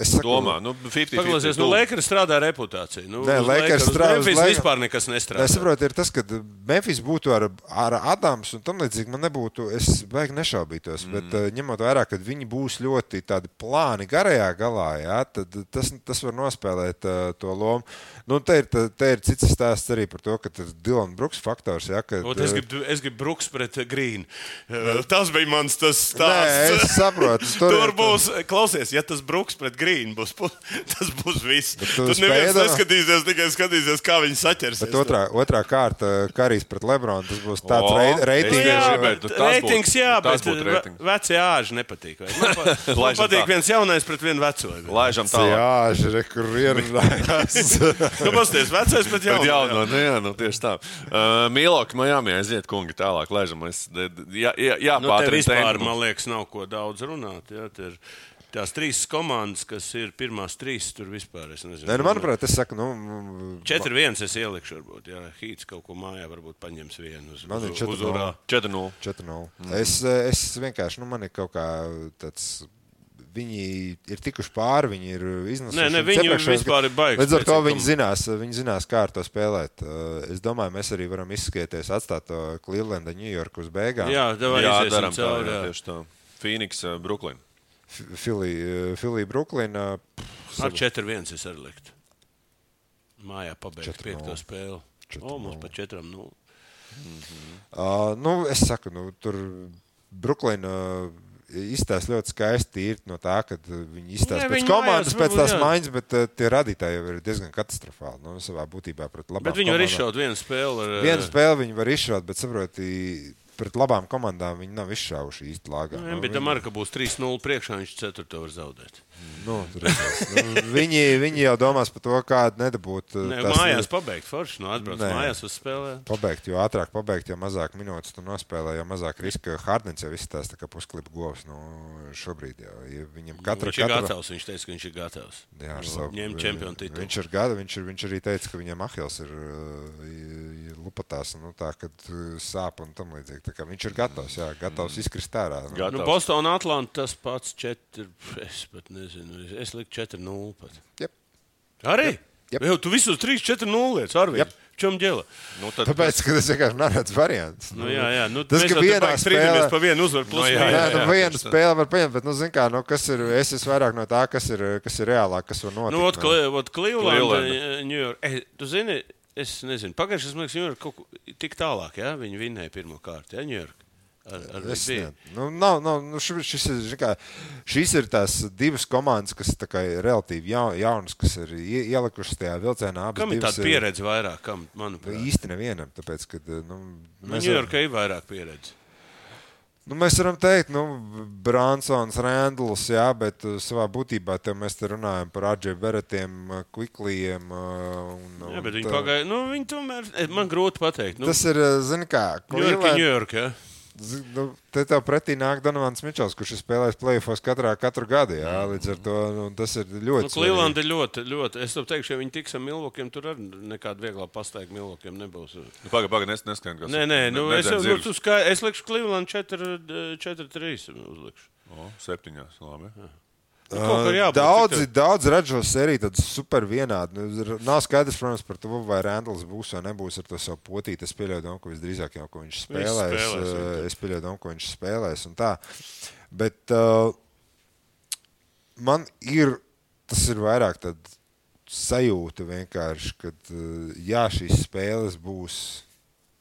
Es saku, Domā, nu, 50. Paklausies, nu, Lakers strādā reputācija. Nu, Nē, Lakers strādā- Memphis Lakers- vispār nekas nestrādā. Es saprotu, ir tas, ka Memphis būtu ar, ar Adamu un tam līdzīgi. Man nebūtu, es baigi nešaubītos. Mm. Bet uh, ņemot vērā, ka viņi būs ļoti tādi plāni garajā galā, jā, tad tas, tas var nospēlēt uh, to lomu. Nu, te, ir, te- te ir cits stāsts arī par to, ka tas Dilans Brooks faktors. Jā, kad, Ot, es gribu, es gribu Brooks pret Grīnu. Tas bija mans tas Nē, stāsts. es saprotu. Tur, tur būs, klausies, ja tas Brooks pret Grīnu būs, tas būs viss. tu Tur spēj neviens iedomā- neskatīsies, tikai skatīsies, kā viņi saķers. Bet otrā, otrā kārta, Karijs pret Lebronu, tas būs tāds O, rei- reitings. Jā, bet reitings, jā, bet būtu ve- reitings. vecie āži nepatīk. vai? Man, pa, man patīk tā. viens jaunais pret vienu veco. Laižam tālāk. Jā, žre, kur ir. Nu, pasties, vecais pret Bet jaunu. jā, no, nu, jā, nu, tieši tā. Uh, Mīlāk, Miami aiziet, kungi, tālāk laižam. Es, jā, jā, jā Nu, te pātrina vispār, man liekas, nav ko daudz runāt. Jā, te ir tās trīs komandas, kas ir pirmās trīs, tur vispār es nezinu. Nē, nu, manuprāt, es saku, nu, 4-1 es ielikšu, varbūt. Jā, Hīts kaut ko mājā varbūt paņems vienu uz, Man ir uz, četri uz urā. 4-0. 4-0. Mm. Es, eh, es vienkārši, nu, man ir kaut kā tāds. Viņi ir tikuši pāri, viņi ir iznākuši. Nē, ne, viņi vispār ir baigi Līdz ar to viņi zinās, viņi zinās, kā ar to spēlēt. Eh, Es domāju, mēs arī varam izskieties, atstāt to Clevelandu, Ņujorku uz beigām. Jā, tā, cauri, jā, jā. tieši tā. Phoenix, uh, Brooklyn. Filija, Bruklina. Ar 4-1 es arī liktu. Mājā pabeigt 4:0. piekto spēli. O, mums pa 4-0. Uh, nu, es saku, nu, tur Bruklina izstāsta ļoti skaisti tīri no tā, ka viņi izstāsta pēc komandas, pēc tās maiņas, bet uh, tie radītāji jau ir diezgan katastrofāli. Nu, savā būtībā pret labām Bet viņi var izšaut vienu spēli. Ar, Vienu spēli viņi var izšaut, bet saproti, pret labām komandām viņi nav izšāvuši īsti lāgā. Nu, bet tam arī, ka būs 3-0 priekšā, viņš 4 var zaudēt. Nu, nu, viņi, viņi jau domās par to, kādu nedabūt. uh, Nē, tās- mājās pabeigt forši. Nu, atbrauc Nē. mājās uz spēlē. Pabeigt, jo ātrāk pabeigt, jo mazāk minūtes tu nospēlē, jo mazāk riska. Hardens jau izstāsta, ka pusklipa govs nu, šobrīd jau ja viņam katra Viņš ir katra- gatavs. Viņš teica, ka viņš ir gatavs. Jā, ar Nu, savu- ņemt čempionu titulu. Viņš ir gada, viņš, ir, viņš arī teica, ka viņam ahils ir lupatās, nu, tā, kad uh, sāp un tam līdzīgi. Tā kā Viņš ir gatavs, jā, gatavs izkrist ārā. Nu, Gatavs. Nu, Bostonā, Atlantā tas pats 4. Es pat nezinu. Es liku 4-0. pat. Jep. Arī? Jep. Jau tu visus 3-4-0 lietas ar viņu. Čem ģēla? Nu, tad, Tāpēc, ka tas vienkārši neredz variants. Nu, jā, jā. Nu, Tas, mēs ka vienā spēlē- pa vienu uzvaru. Plus, Nu, nu, jā, Jā, jā, nu, jā, viena tieši tā. spēle var paņemt, bet, nu, zin kā, nu, kas ir, es esmu vairāk no tā, kas ir, kas ir reālāk, kas var notikt. Nu, ot, nu. Ot, Cleveland, Cleveland. New York. Eh, tu zini, es nezinu, pagājušajā New York kaut ko tik tālāk, ja? Viņi vinnēja pirmo kārtu, ja, New York. Ar, ar Es Nu, nav, nav, nu, šis, šis, ir, kā, šīs ir tās divas komandas, kas kā ir relatīvi jau, jaunas, kas ir ie- ielikušas tajā vilcienā. Kam ir tāda pieredze vairāk? Kam, manuprāt, Īsti nevienam, tāpēc, ka nu, nu, mēs, Yorkā ir vairāk pieredze. Nu, mēs varam teikt, nu, Bransons, Randls, jā, bet uh, savā būtībā mēs te runājam par Adžēju Beretiem, Kviklijiem. uh, Un, Jā, bet un viņi tā- pagāja. Nu, viņi tomēr, eh, man grūti pateikt. Nu, Tas ir, uh, zini kā, New York, ja? Z- Nu, te tev pretī nāk Donovans Mičels, kurš ir spēlējis plēsofos katrā katru gadu. Jā, līdz ar to nu, tas ir ļoti. Nu, Cleveland ir ļoti, ļoti. Es tev teikšu, ja viņi tiks ar Milvokiem, tur arī nekāda vieglā pastaigta Milvokiem nebūs. Nu, Pagaid, pagaid, nes, neskan, kas Nē, nē, nu, ne- es, jau, nu, zirgus. tu skai, es likšu Cleveland 4-3 uzlikšu. O, Septiņās, labi. Kā jābūt, Daudzi, cik daudz redz šo sēriju, tad super vienādi. Nu, nav skaidrs, protams, par to, vai Randls būs vai nebūs ar to savu potīti. Es pieļauju, domu, ka visdrīzāk jau ko viņš spēlēs. spēlēs, eh, jā. es pieļauju, domu, ko viņš spēlēs. un tā. Bet uh, man ir tas ir vairāk sajūta vienkārši, ka jā, šīs spēles būs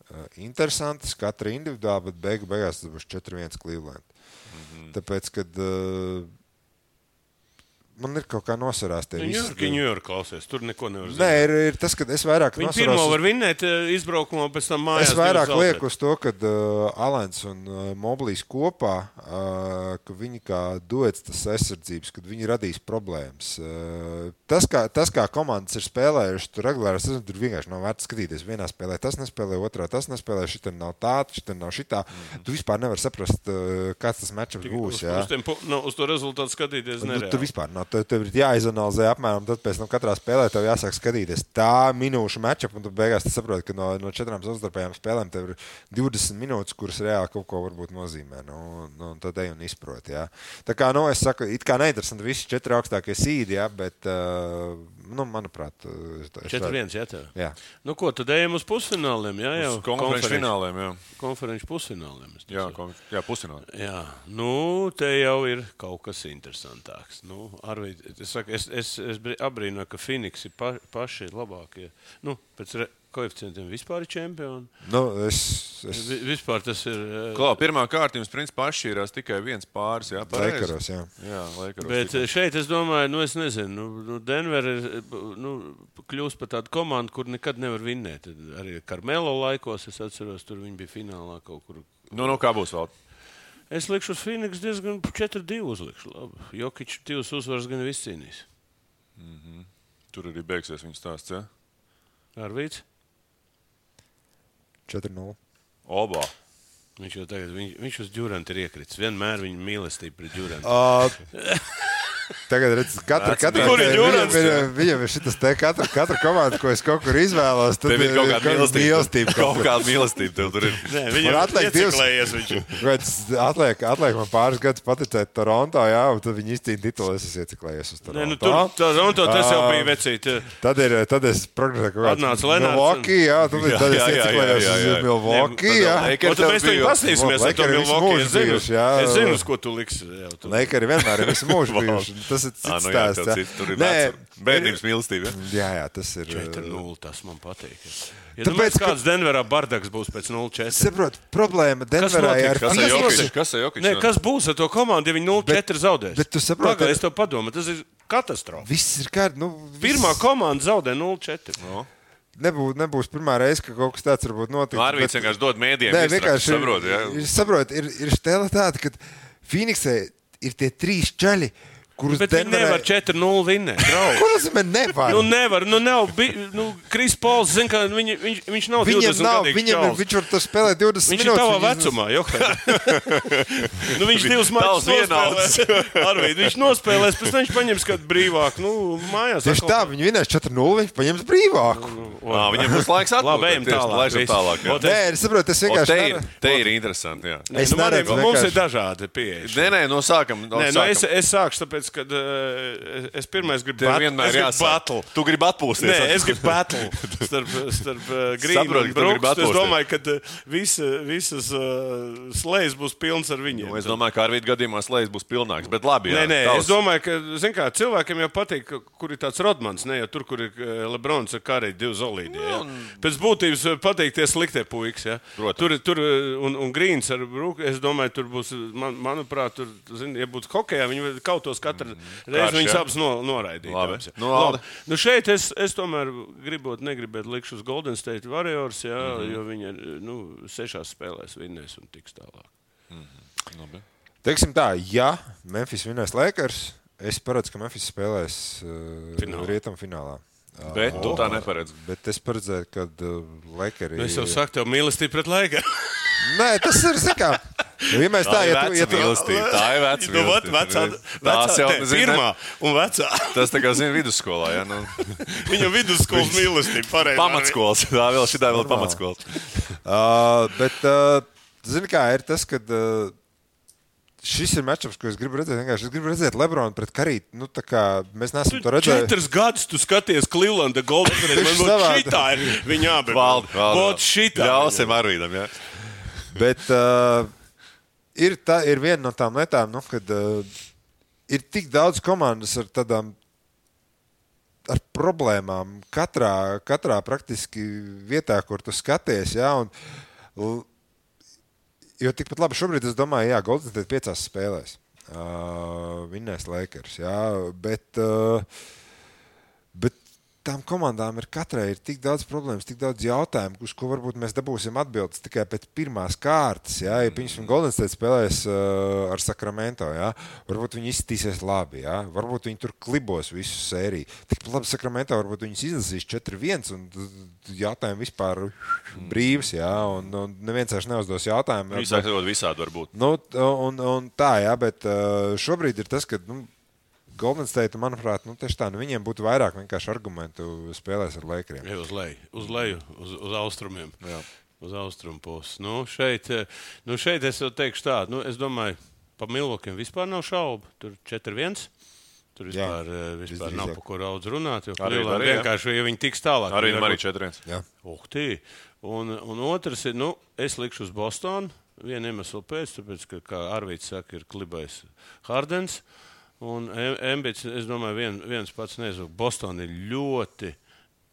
uh, interesantas, katra individuāli, bet beigu, beigās tas būs 4-1 Cleveland. Mm -hmm. Tāpēc, kad uh, man ir kaut kā nosarās tie New visi. New York klausies, tur neko nevar Nē, ir, ir tas, ka es vairāk Viņi nosaros pirmo var vinnēt eh, izbraukumā, pēc tam mājās. Es vairāk lieku uz to, ka uh, Alans un uh, Moblīs kopā, uh, ka viņi kā duets tas aizsardzības, kad viņi radīs problēmas. Uh, tas, kā, tas, kā komandas ir spēlējušas, tur regulāri tas tur vienkārši nav vērts skatīties. Vienā spēlē tas nespēlē, otrā tas nespēlē, šitā nav tā, šitā nav šitā. Mm. Tu vispār nevari saprast, uh, kāds tas Tik būs. Uz, uz, tiem, pu- nu, uz to rezultātu skatīties Nu, nereāli. tur vispār nav. Tev, tev ir jāizanalizē apmēram. Tad pēc tam katrā spēlē tev jāsāk skatīties tā minūšu matčup, un tu beigās saproti, ka no, no četrām savstarpējām spēlēm tev ir 20 minūtes, kuras reāli kaut ko varbūt nozīmē. Nu, nu, tad ej un izproti. Jā. Tā kā, nu, es saku, it kā neinteresanti visi četri augstākie sīdi, jā, bet, uh, nu, manuprāt, es, es 4-1, jā, tev. Jā. Nu, ko tad ejam uz pusfināliem? Jā, jau Uz konferenču fināliem, jā. Konferenču pusfināliem. Jā, teicu. kon- jā pusfinālā. Jā, nu, te jau ir kaut kas interesantāks. Nu, Arvīd, es, saku, es, es, es abrīnoju, ka Phoenix ir pa, paši labākie. Nu, pēc re, koeficientiem vispār ir čempioni. Nu, es, es Vi, vispār tas ir. eh, Klā, pirmā kārta jums principā atšķīrās tikai viens pāris. Jā, pareizi? Leikaros, jā. Jā, Leikaros. Bet tikai. eh, šeit es domāju, nu, es nezinu, nu, nu Denver ir nu, kļūst par tādu komandu, kur nekad nevar vinnēt. Arī Karmelo laikos es atceros, tur viņi bija finālā kaut kur. Nu, nu, kā būs vēl? Es likšu uz Phoenix diezgan 4-2 uzlikšu. Labi. Jokic divas uzvaras gan viss cīnīs. Tur arī beigsies viņa stāsts. Ja? Arvīts? 4-0. Obā. Viņš jau tagad, viņš, viņš uz džuranta ir iekritis. Vienmēr viņa mīlestība pret džurantu. Uh, Tagad redz, katra, katra, ir viņam, viņam, viņam ir šis te katra, katra komanda, ko es kaut kur izvēlos. Tad ir kaut kāda mīlestība. mīlestība Kaut kaut kāda mīlestība tev tur ir. Nē, viņam atliek divas- viņš. Atliek, atliek man pāris gadus paticēt Toronto, jā, un tad viņi izcīna titulu. Es esmu ieciklējies uz Nē, nu, Toronto. tur Toronto tas jau bija vecīt. Tad, ir, tad es prognozēju, ka Atnāca Lenārds Milwaukee, jā, tad, Jā, tad es ieciklējos uz Milwaukee, jā. Un tad mēs tev bija- pastīsimies, ar to Milwaukee. Es zinu, uz ko tu liksi. Leikari vienmēr ir visu mūžu bijuši. Tas ir cits nu, jā, stāsts. cits, tur ir Nē, bērnības mīlestība. Ja? Jā, jā, tas ir. 4-0. Tas man patīk. Ja Tāpēc, Tāpēc, ka- kāds Denverā bardaks būs pēc 0-4? Saprotu, problēma Denverā ir Kas Kas ir? Jokic? Kas ir Jokic? Nē, kas būs ar to komandu, ja viņi 0-4 zaudēs? bet tu saproti- Pagaid, es tev padomāju, tas ir katastrofa. Viss ir kārtībā. Nu, viss- Pirmā komanda zaudē 0-4. Nu, Nebūs, nebūs pirmā reize, ka kaut kas tāds varbūt notiks. Nu, Arvīts vienkārši dod mēdījiem. Nē, vienkārši saproti, ja? ir, saprot, ir, ir stēla tāda, ka Phoenixē ir tie trīs čaļi, kurus Bet viņi nevar 4-0 vinnēt. tas man nevar? Nu, nevar, nu, nav. Bi, nu, Kris Pols, zina, ka viņi, viņš, viņš nav Viņam 20 nav, gadīgs viņam ir, viņš var tur spēlēt 20 Viņš ir minūtes. tavā viņas- vecumā, jau nu, viņš divus Tavs mačus nospēlēs. Arvīd, viņš nospēlēs, pēc tam viņš paņems kādu brīvāku. Nu, mājās Tieši tā, viņi vinēs 4-0, viņš paņems brīvāku. Ā, Viņam būs laiks atpūsties. Labi, ejam tālāk. Tālāk. jā. Nē, es saprotu, tas O, vienkārši Te ir, te ir interesanti. jā. Es nu, ir, mums ir dažādi pieejas. Nē, nē, no sākam. No Nē, nu, es, es sākšu, tāpēc, ka uh, es pirmais gribu bat- vienmēr jāsāk. battle. Tu gribi atpūsties. Nē, es gribu battle starp, starp uh, Grīnu Saprotu, un Brooks. Es domāju, ka uh, visa, visas uh, slēdz būs pilns ar viņiem. Nu, es domāju, ka ar vīdu gadījumā slēdz būs pilnāks. Bet labi, jā. Nē, nē, tavs- es domāju, ka kā, cilvēkiem jau patīk, kur ir tāds Rodmans. Ne jau tur, kur ir eh, Lebrons ar Kārēju divu zolīdi. Ja? Pēc būtības eh, patīk tie sliktie puikas. Ja? Protams. Tur, tur eh, un, un Grīns ar Brūku. Es domāju, tur būs, man, manuprāt, tur, zin, ja būtu hokejā, viņi kautos katru reizi. Ja? abus no, noraidīt. Labi. ja. Nu, Alde. nu, šeit es, es tomēr gribot, negribētu likšu uz Golden State Warriors, ja, mm. -hmm. jo viņi eh, nu, sešās spēlēs vinnēs un tiks tālāk. Labi. Teiksim tā, ja Memphis vinnēs Lakers, es paredzu, ka Memphis spēlēs uh, Finālā. rietumu finālā. Bet tu tā neparedzi. Bet es paredzēju, ka uh, Lakers. Nu, es jau saku, tev mīlestība pret laiku. Nē, tas ir sakā. Nu, ja mēs tā, ja tu, ja tu, mīlestība. Tā ir veca Nu, vat, vecā, vecā, jau, ne, zini, pirmā un vecā. Tas tā kā zina vidusskolā, ja? Nu, Viņa vidusskolas mīlestība. pareizi. pamatskolas. Tā vēl šitā vēl pamatskolas. uh, bet, uh, zini, kā ir tas, ka uh, šis ir matčups, ko es gribu redzēt. Vienkārši Es gribu redzēt Lebronu pret Karītu. Nu, tā kā mēs neesam to redzējuši. Četrus gadus tu skaties Clevelanda State. Man savādi. šitā ir viņa abi. Vot šitā. Ļausim Arvīdam, ja? Bet uh, ir, tā, ir viena no tām lietām, nu, kad uh, ir tik daudz komandas ar tādām ar problēmām katrā, katrā praktiski vietā, kur tu skaties. Ja, un, jo tikpat labi šobrīd es domāju, jā, Golden State piecās spēlēs. Uh, Vinnēs Lakers. Jā, bet, uh, tām komandām ir katrai ir tik daudz problēmu, tik daudz jautājumu, uz ko varbūt mēs dabūsim atbildes tikai pēc pirmās kārtas. Jā, ja piemēram, Golden State spēlēs uh, ar Sacramento, jā, varbūt viņi izskatīsies labi, jā, varbūt viņi tur klibos visu sēriju. Tikpat labi Sacramento varbūt viņus izlasīs 4-1 un jautājumu vispār brīvs, jā, un, un neviens vairs neuzdos jautājumu. Visādi ļoti visādi var būt. Nu, un, un tā, jā, bet uh, šobrīd ir tas, ka nu, Golden State, manuprāt, nu, tieši tā, nu, viņiem būtu vairāk vienkārši argumentu spēlēs ar Lakeriem. Ej uz leju, uz leju, uz, uz austrumiem. Jā. Uz austrumu pusi. Nu, šeit, eh, nu, šeit es jau teikšu tā, nu, es domāju, par Milvokiem vispār nav šaubu. Tur 4-1. Tur vispār, Jā, vispār nav visdrīzāk. par ko daudz runāt. Jo Arī- jā. vienkārši, ja viņi tiks tālāk, Arī viņi arī varbūt- 4-1. Jā. Uh, tī. un, un otrs ir, nu, es likšu uz Bostonu. Vienu iemeslu pēc, tāpēc, ka, kā Arvīts saka, ir klibais Hardens. Un Em- Embits, es domāju, vien, viens pats nezinu, Bostonā ir ļoti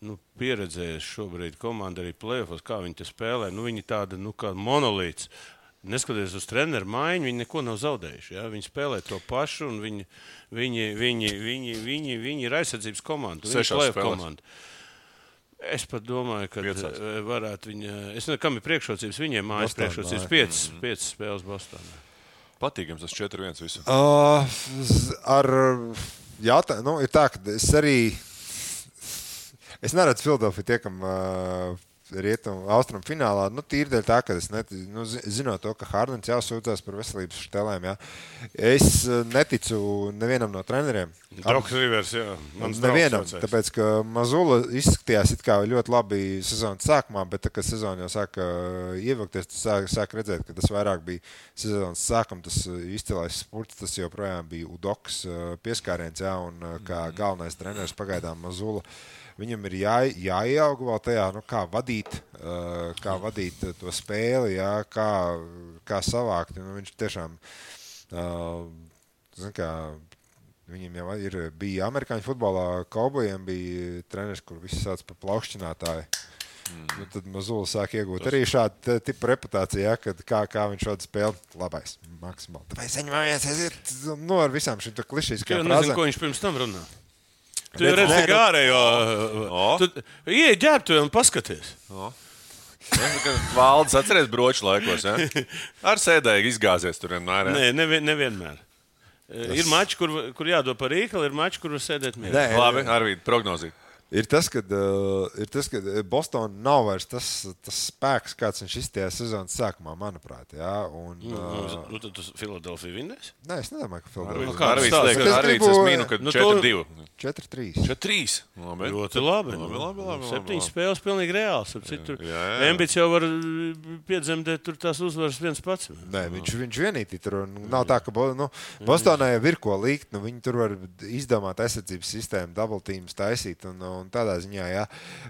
nu, pieredzējis šobrīd komanda arī plēfos, kā viņi spēlē. Nu, viņi tāda nu, kā monolīts. Neskatoties uz treneru maiņu, viņi neko nav zaudējuši. Ja? Viņi spēlē to pašu, un viņi, viņi, viņi, viņi, viņi, viņi ir aizsardzības komanda. Viņi ir spēlēs. komanda. Es pat domāju, ka Piecās. eh, varētu viņa. Es nezinu, kam ir priekšrocības. Viņiem mājas priekšrocības piecas, piecas spēles Bostonā. Patīkams tas 4-1 visu. Uh, ar jautājumu, nu, ir tā, ka es arī. Es neredzu Filadelfiju tiekam uh, rietumu, austrumu finālā. Nu, tīri dēļ tā, ka es net, nu, zi- zinot to, ka Hārdens jau sūdzās par veselības štelēm. Jā. Es uh, neticu nevienam no treneriem. Doks Rivers, jā. Mans Nevienam, draugs tāpēc, ka Mazula izskatījās it kā ļoti labi sezonas sākumā, bet, tā, kad sezona jau sāka ievilkties, tas sāk, sāk redzēt, ka tas vairāk bija sezonas sākuma, tas uh, izcilais spurts, tas joprojām bija Udoks uh, pieskāriens, jā, un uh, kā galvenais treneris pagaidām Mazula. Viņam ir jā, jāieaug vēl tajā, nu, kā vadīt, uh, kā vadīt uh, to spēli, jā, kā, kā savākt. Nu, viņš tiešām uh, zin, kā, Viņam jau ir, bija amerikāņu futbolā, kaubojiem bija treneris, kur visi sauc par plaukšķinātāju. Mm. Nu, tad Mazula sāk iegūt arī šādu tipu reputāciju, ja, kad kā, kā viņš šādu spēli labais. Maksimāli. Tāpēc viņi mājās aiziet nu, ar visām šīm Es klišīskajām jau nezinu, ko viņš pirms tam runā. Tu jau redzi, nu- ārējo. O. Tu ieej ģērbtu un paskaties. Valdes atceries broču laikos. Ja? Ar sēdēju izgāzies tur vienmēr. Ja? Nē, nevien, nevienmēr. Tas... Ir mači, kur, kur jādod par rīkali, ir mači, kur var sēdēt mierā. Labi, Arvīd, prognozīt. Ir tas, ka uh, Bostonā nav vairs tas, tas spēks, kāds viņš izstājā sezonas sākumā, manuprāt. Jā, un, Nu, uh, nu, tad tu Filadelfija vinnēs. nē, es nedomāju, ka Filadelfija kā? Arvīds stāsts? liek, Bet es mīnu, ka Nu, to- 4-2. 4-3. 4-3. Labi. Ļoti labi. Labi, labi, labi, Septiņas spēles, pilnīgi reāls. Embits jau var piedzemdēt tur tās uzvaras viens pats. Nē, viņš, viņš vienīgi tur nav tā, ka nu, Bostonā jau ir ko likt. Nu, viņi tur var izdomāt aizsardzības sistēmu, double teams taisīt. Un, un tādā ziņā, jā,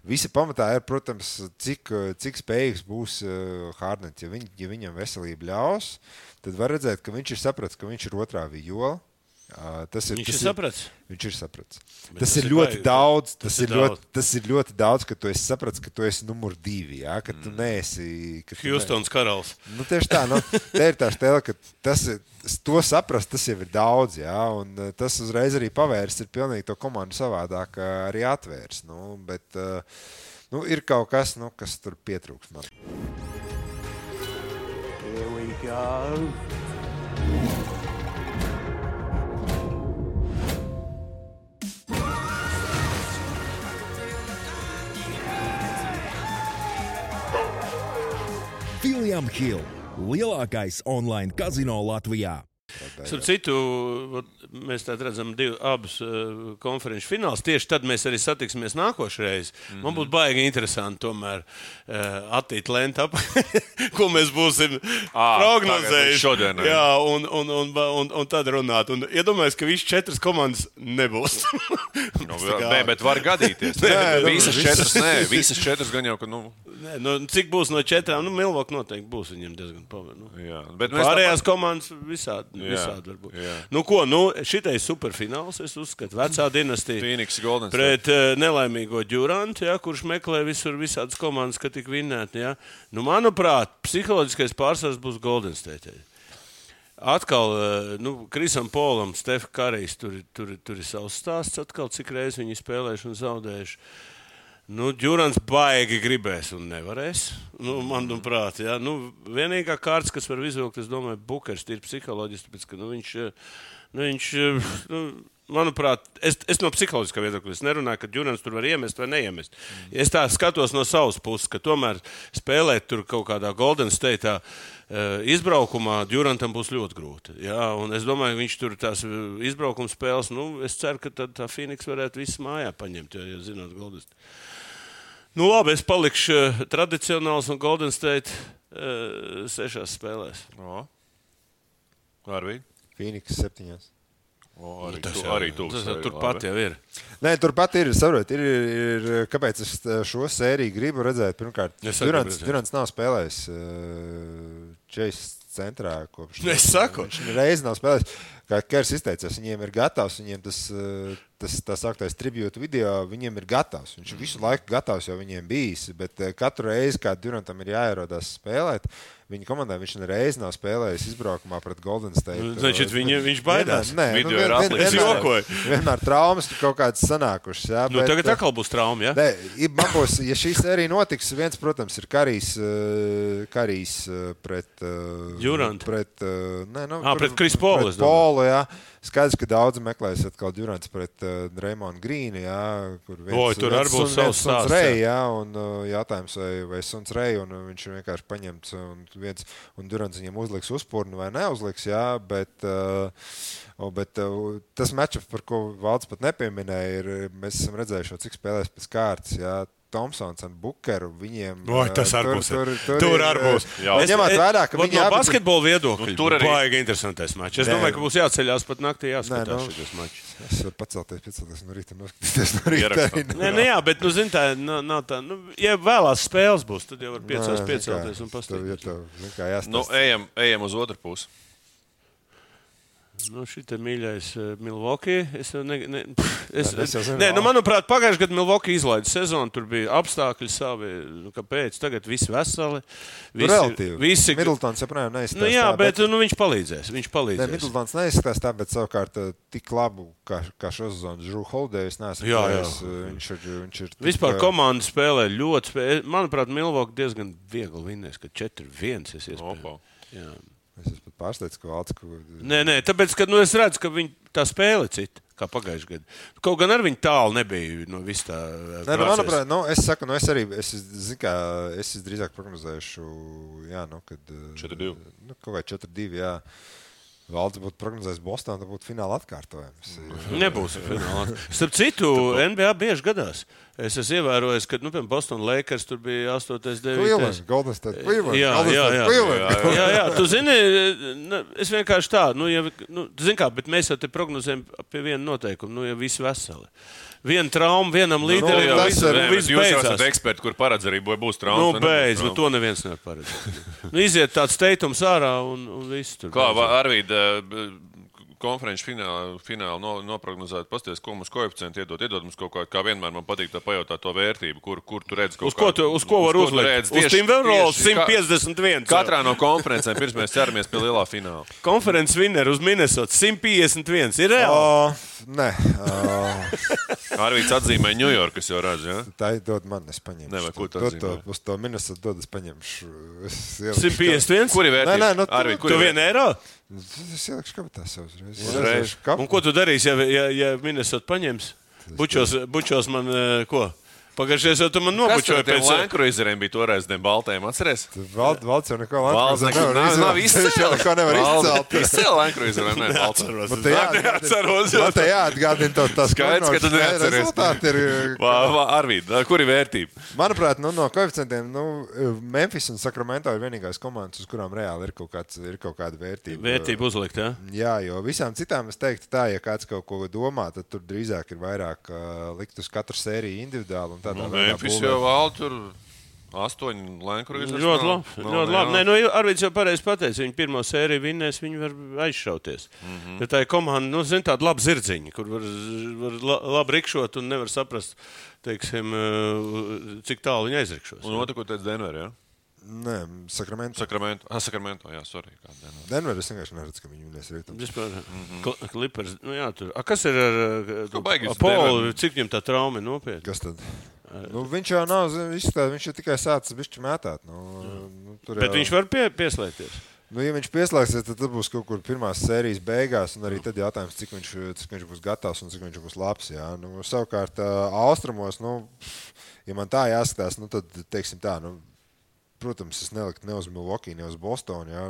visi pamatā ir, protams, cik, cik spējīgs būs uh, Hārdens. Ja, viņ, ja viņam veselība ļaus, tad var redzēt, ka viņš ir sapratis, ka viņš ir otrā vijola. Tas ir, Viņš tas ir sapratis. Viņš ir sapratis. Tas, tas ir ļoti baigi. daudz. Tas, Tas ir ir ļoti, daudz. tas ir ļoti daudz, ka tu esi sapratis, ka tu esi numur divi. Jā, ka tu neesi. ka Hjustons karalis. Nu, tieši tā, nu, te ir tā stila, ka tas ir, to saprast, tas jau ir daudz, jā, un eh, tas uzreiz arī pavērs, ir pilnīgi to komandu savādāk eh, arī atvērs. Nu, bet eh, nu, ir kaut kas, nu, kas tur pietrūks man. Here we go. William Hill, lielākais online kazino Latvijā. Starp citu, vot mēs redzam divu, abus uh, konferenču finālus. Tieši tad mēs arī satiksimies nākošais. Mm -hmm. Man būs baigi interesanti tomēr uh, attīt lenti ap, ko mēs būsim Ā, prognozējuši. šodien, jā. jā, un, un, un, un, un tad runāt. Un iedomājieties, ka visas četras komandas nebūs. Nu, kā- nē, bet var gadīties. Nē, Nē, nu, visas visas- četras, nē, visas četras gan jau, ka, nu, Nē, nu, cik būs no četrām? Nu, Milvok noteikti būs viņiem diezgan pavērt. Nu. jā. Bet Pārējās komandas visādi, Jā, visādi var būt. jā. Nu, ko, nu, šitais superfināls, es uzskatu, vecā dinastija. Phoenix Golden. Pret uh, nelaimīgo Durantu, ja, kurš meklē visur visādas komandas, ka tik vinnēti. Ja. Nu, manuprāt, psiholoģiskais pārsvars būs Golden State. Atkal, eh, nu, Krisam Polam, Stefan Karijs, tur, tur, tur ir savs stāsts, atkal, cik reizes viņi spēlējuši un zaudējuši. Nu, Džurans baigi gribēs un nevarēs. Nu, manuprāt, ja. nu, vienīgā kārta, kas var izvilkt, es domāju, Bukers ir psiholoģiski, tāpēc, ka nu, viņš, eh, nu, viņš, eh, nu, manuprāt, es, es no psiholoģiskā viedokļa nerunāju, ka Džurans tur var iemest vai neiemest. Es tā skatos no savas puses, ka tomēr spēlēt tur kaut kādā Golden State uh, izbraukumā Džurantam būs ļoti grūti. Jā, un es domāju, ka viņš tur tās izbraukuma spēles, nu, es ceru, ka tā Phoenix varētu visu mājā paņemt, jo, ja zināt, Golden State. Nu, labi, es palikšu uh, tradicionāls un Golden State uh, sešās spēlēs. O. Arvīd. Phoenix septiņās. O, arī Tas tu, arī tu. Tas jau turpat jau ir. Nē, turpat ir, saprot, ir, ir, ir, kāpēc es šo sēriju gribu redzēt. Pirmkārt, arī Durants. Durants nav spēlējis uh, Čejas centrā kopš. Es saku. Viņš reiz nav spēlējis Kā Kers izteicās, viņiem ir gatavs, viņiem tas, uh, tas tā sauktais tribūtu video, viņiem ir gatavs. Viņš ir visu laiku gatavs, jo viņiem bijis. Bet uh, katru reizi, kad Durantam ir jāierodās spēlēt, viņa komandai viņš nereiz nav spēlējis izbraukumā pret Golden State. Значит, viņa- viņš baidās. Nē, Video nu, ir vien- vien- atlicis. Es vienmēr- jokoju. Vienmēr traumas tur kaut kādas sanākušas. Jā, Nu, bet, tagad uh, atkal būs trauma. Ja? Nē, i- man būs, ja šī sērija notiks, viens, protams, ir Karijs, eh, Karijs eh, pret. eh, Durant. Pret, eh, nē, nu, Ā, pret Chris Paulu, jā. Skaidrs, ka daudzi meklēs atkal Durants pret uh, Raimonu Grīnu, jā, kur viens, Oi, tur arī būs savs stāsts, Rei, jā, un uh, jautājums, vai, vai suns Rei, un viņš ir vienkārši paņemts, un, viens, un Durants viņam uzliks uzpūrni vai neuzliks, jā, bet, uh, bet uh, tas matčup, par ko Valds pat nepieminēja, ir, mēs esam redzējuši, cik spēlēs pēc kārtas, jā, Tomsons un Bukeru. Viņiem Oi, tas uh, arī tur- būs. Tur, tur, Tur arī uh, būs. Un Ņemot vērā, ka viņi no abi- basketbola viedokļa Nu, tur arī baigi interesantais mačs. Es Nē, domāju, ka nu- būs jāceļās pat naktī jāskatās Nē, nu, šis mačs. Es varu pacelties, pacelties no rīta, noskatīties no rīta. Arī. Nē, nu jā, bet, nu, zini, tā nav, nav tā. Nu, ja vēlās spēles būs, tad jau var piecās Nē, piecelties un pastāvēt. Nu, ejam, ejam uz otru pusi. Nu, šī mīļais uh, Milwaukee. Es jau ne, ne, pff, es, Nē, es jau zinu. nē, nu, manuprāt, pagājušajā gadā Milwaukee izlaida sezonu. Tur bija apstākļi savi. Nu, kāpēc? Tagad viss veseli. Nu, Visi, Relatīvi. visi, Middletons joprojām neizskatās. nu, jā, tā, bet nu, viņš palīdzēs. Viņš Ne, palīdzēs. Middletons neizskatās tā, bet savukārt eh, tik labu kā, kā šo sezonu Žūru Holdēvis nesmu. Jā, jā. Eh, Viņš ir, viņš ir tik, Vispār eh, komanda spēlē ļoti spēcīgi. Manuprāt, Milvoka diezgan viegli vinnēs, ka 4-1 es iespējams. Opa. Jā. Es esmu pat pārsteigts, ka Valds. Ka... Nē, nē, tāpēc, ka nu, es redzu, ka viņi tā spēle cita. Kā pagājušajā gadā. Kaut gan ar viņu tālu nebija no vis tā. Nē, nu, manuprāt, nu, es saku, nu, es arī es, zinu, kā, es drīzāk prognozēšu, jā, nu, kad. eh, 4-2. Nu, kaut kā 4-2. Jā. Valds būtu prognozējis Bostonā, tad būtu fināla atkārtojums. Nebūs finālā. Starp citu, NBA bieži gadās. Es esmu ievērojis, ka, nu, piemēram, Boston Lakers tur bija 8, 9. Cleveland, Golden State, Cleveland, Jā, jā, jā. Cleveland. jā, jā, tu zini, es vienkārši tā, nu, ja, nu, tu zini kā, bet mēs jau te prognozējam pie viena noteikuma, nu, ja visi veseli. Viena trauma, vienam līderim, nu, nu, tas viss, bet viss jūs jau esat beidzās. eksperti, kur paredz arī, vai būs traumas. Nu, beidz, nu, traumas. to neviens nevar paredzēt. nu, iziet tāds teitums ārā un, un viss tur. Kā beidzās. Arvīda konferenču finālu, finālu no, noprognozēt, pasties, ko mums koeficienti iedod. Iedod mums kaut kā, kā vienmēr man patīk tā pajautāt to vērtību, kur, kur tu redz kaut Uz ko, tu, uz ko var tu uzlikt? redzi. Uz Tieši- Timberwolves tieši ka- 151. Katrā no konferencēm pirms mēs ķeramies pie lielā fināla. konferences winner uz Minnesota 151. Ir reāli. O, nē, o, Arvīds atzīmē Ņujorkas jau redz, ja? tā ir dod man, es paņemšu. Nē, vai ko tu Dod to, atzīmē? uz to minusas dod, es paņemšu. Es ielikšu 151. Kur ir vērtība? Nē, nē, nu, tu- kur Tu ir vienu eiro? Es ielikšu kabatā sev uzreiz. Uzreiz. Un ko tu darīsi, ja, ja, ja Minnesota paņems? Bučos, bučos man eh, ko? Pagājušajā gadā tu man nobučoji pēc Lankruizeriem bija toreiz, tiem baltajiem, atceries? Valds, valds jau neko Valsts Lankruizer neko nav, nav izcelt. Neko nevar izcelt. Izcēl Lankruizeriem, ne baltajiem. Man te jā- Neatceros. Man te jāatgādina to tas Skaidrs, ka tu neatceries. Rezultāti ir. Arvīd, kur ir vērtība? Manuprāt, nu, no koeficientiem nu, Memphis un Sacramento ir vienīgās komandas, uz kurām reāli ir kaut, kāds, ir kaut kāda vērtība. Vērtību uzlikt, jā? Jā, jo visām citām es teiktu, tā, ja kāds kaut ko domā, tad tur drīzāk ir vairāk uh, likt uz katru sēriju individuāli. Tādā Nu, veidā Memphis jau vēl tur astoņi Lankruizeri. Ļoti labi. Ļoti labi. Nē, nu, Arvids jau pareizi pateica, viņa pirmo sēriju vinnēs, viņi var aizšauties. Mm. -hmm. Ja tā ir komanda, nu, zin, tāda laba zirdziņa, kur var, var la- labi rikšot un nevar saprast, teiksim, eh, cik tālu viņi aizrikšos. Un otru, ko teica Denver, jā? Nē, Sakramento. Sakramento. Ah, Sakramento, jā, sorry. kā Denver. Denver es vienkārši neredzu, ka viņi vinnēs rītdien. Vispār, mm -hmm. klipers, nu jā, tur. A, kas ir ar baigi uz Polu? Cik viņam tā trauma nopietna? Kas tad? Nu, viņš jau nav izstāstījis, viņš jau tikai sācis bišķi mētāt. Nu, nu, tur Bet jau... viņš var pie, pieslēgties. Nu, ja viņš pieslēgsies, tad tas būs kaut kur pirmās sērijas beigās. Un arī tad jautājums, cik viņš, cik viņš būs gatavs un cik viņš būs labs. Jā. Nu, savukārt, austrumos, nu, ja man tā jāskatās, nu, tad, teiksim tā, nu, protams, es neliktu ne uz Milwaukee, ne uz Bostonu. Jā.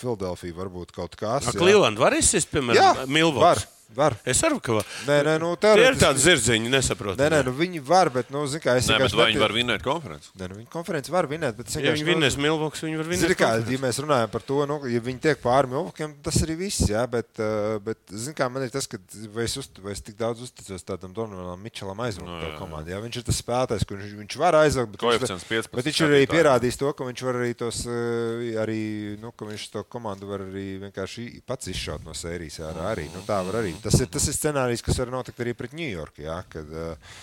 Filadelfija varbūt kaut kas. jā. Cleveland var izsist, Jā, piemēram, Milvoks. Var. Es arī ka var. Nē, nē, nu, Tie ir tādi zirdziņi, nesaprotu. Nē, nē, nu, viņi var, bet, nu, zin, kā, es Nē, bet vai viņi var vinēt konferenci? Nē, nu, viņi konferenci var vinēt, bet Ja viņi nu, vinnēs Milvoks, viņi var Zini, vinnēt. kā, ja mēs runājam par to, nu, ja viņi tiek pāri Milvokiem, tas arī viss. Jā, bet, uh, bet zini, kā, man ir tas, ka vai es, uzt, vai es tik daudz uzticos tādam Donaldam Mičelam aizvākt Nu, no, jā, jā. komandā. Jā, viņš ir tas spēlētājs, kurš viņš, viņš var aizvākt. Bet, viņš, Koeficients 15 bet viņš ir arī pierādījis to, ka viņš var arī tos, uh, arī, nu, ka viņš to komandu var arī vienkārši pats izšaut no sērijas. ārā Arī, nu, tā var arī. Tas ir, tas ir scenārijs, kas var notikt arī pret New York. Jā, kad, uh,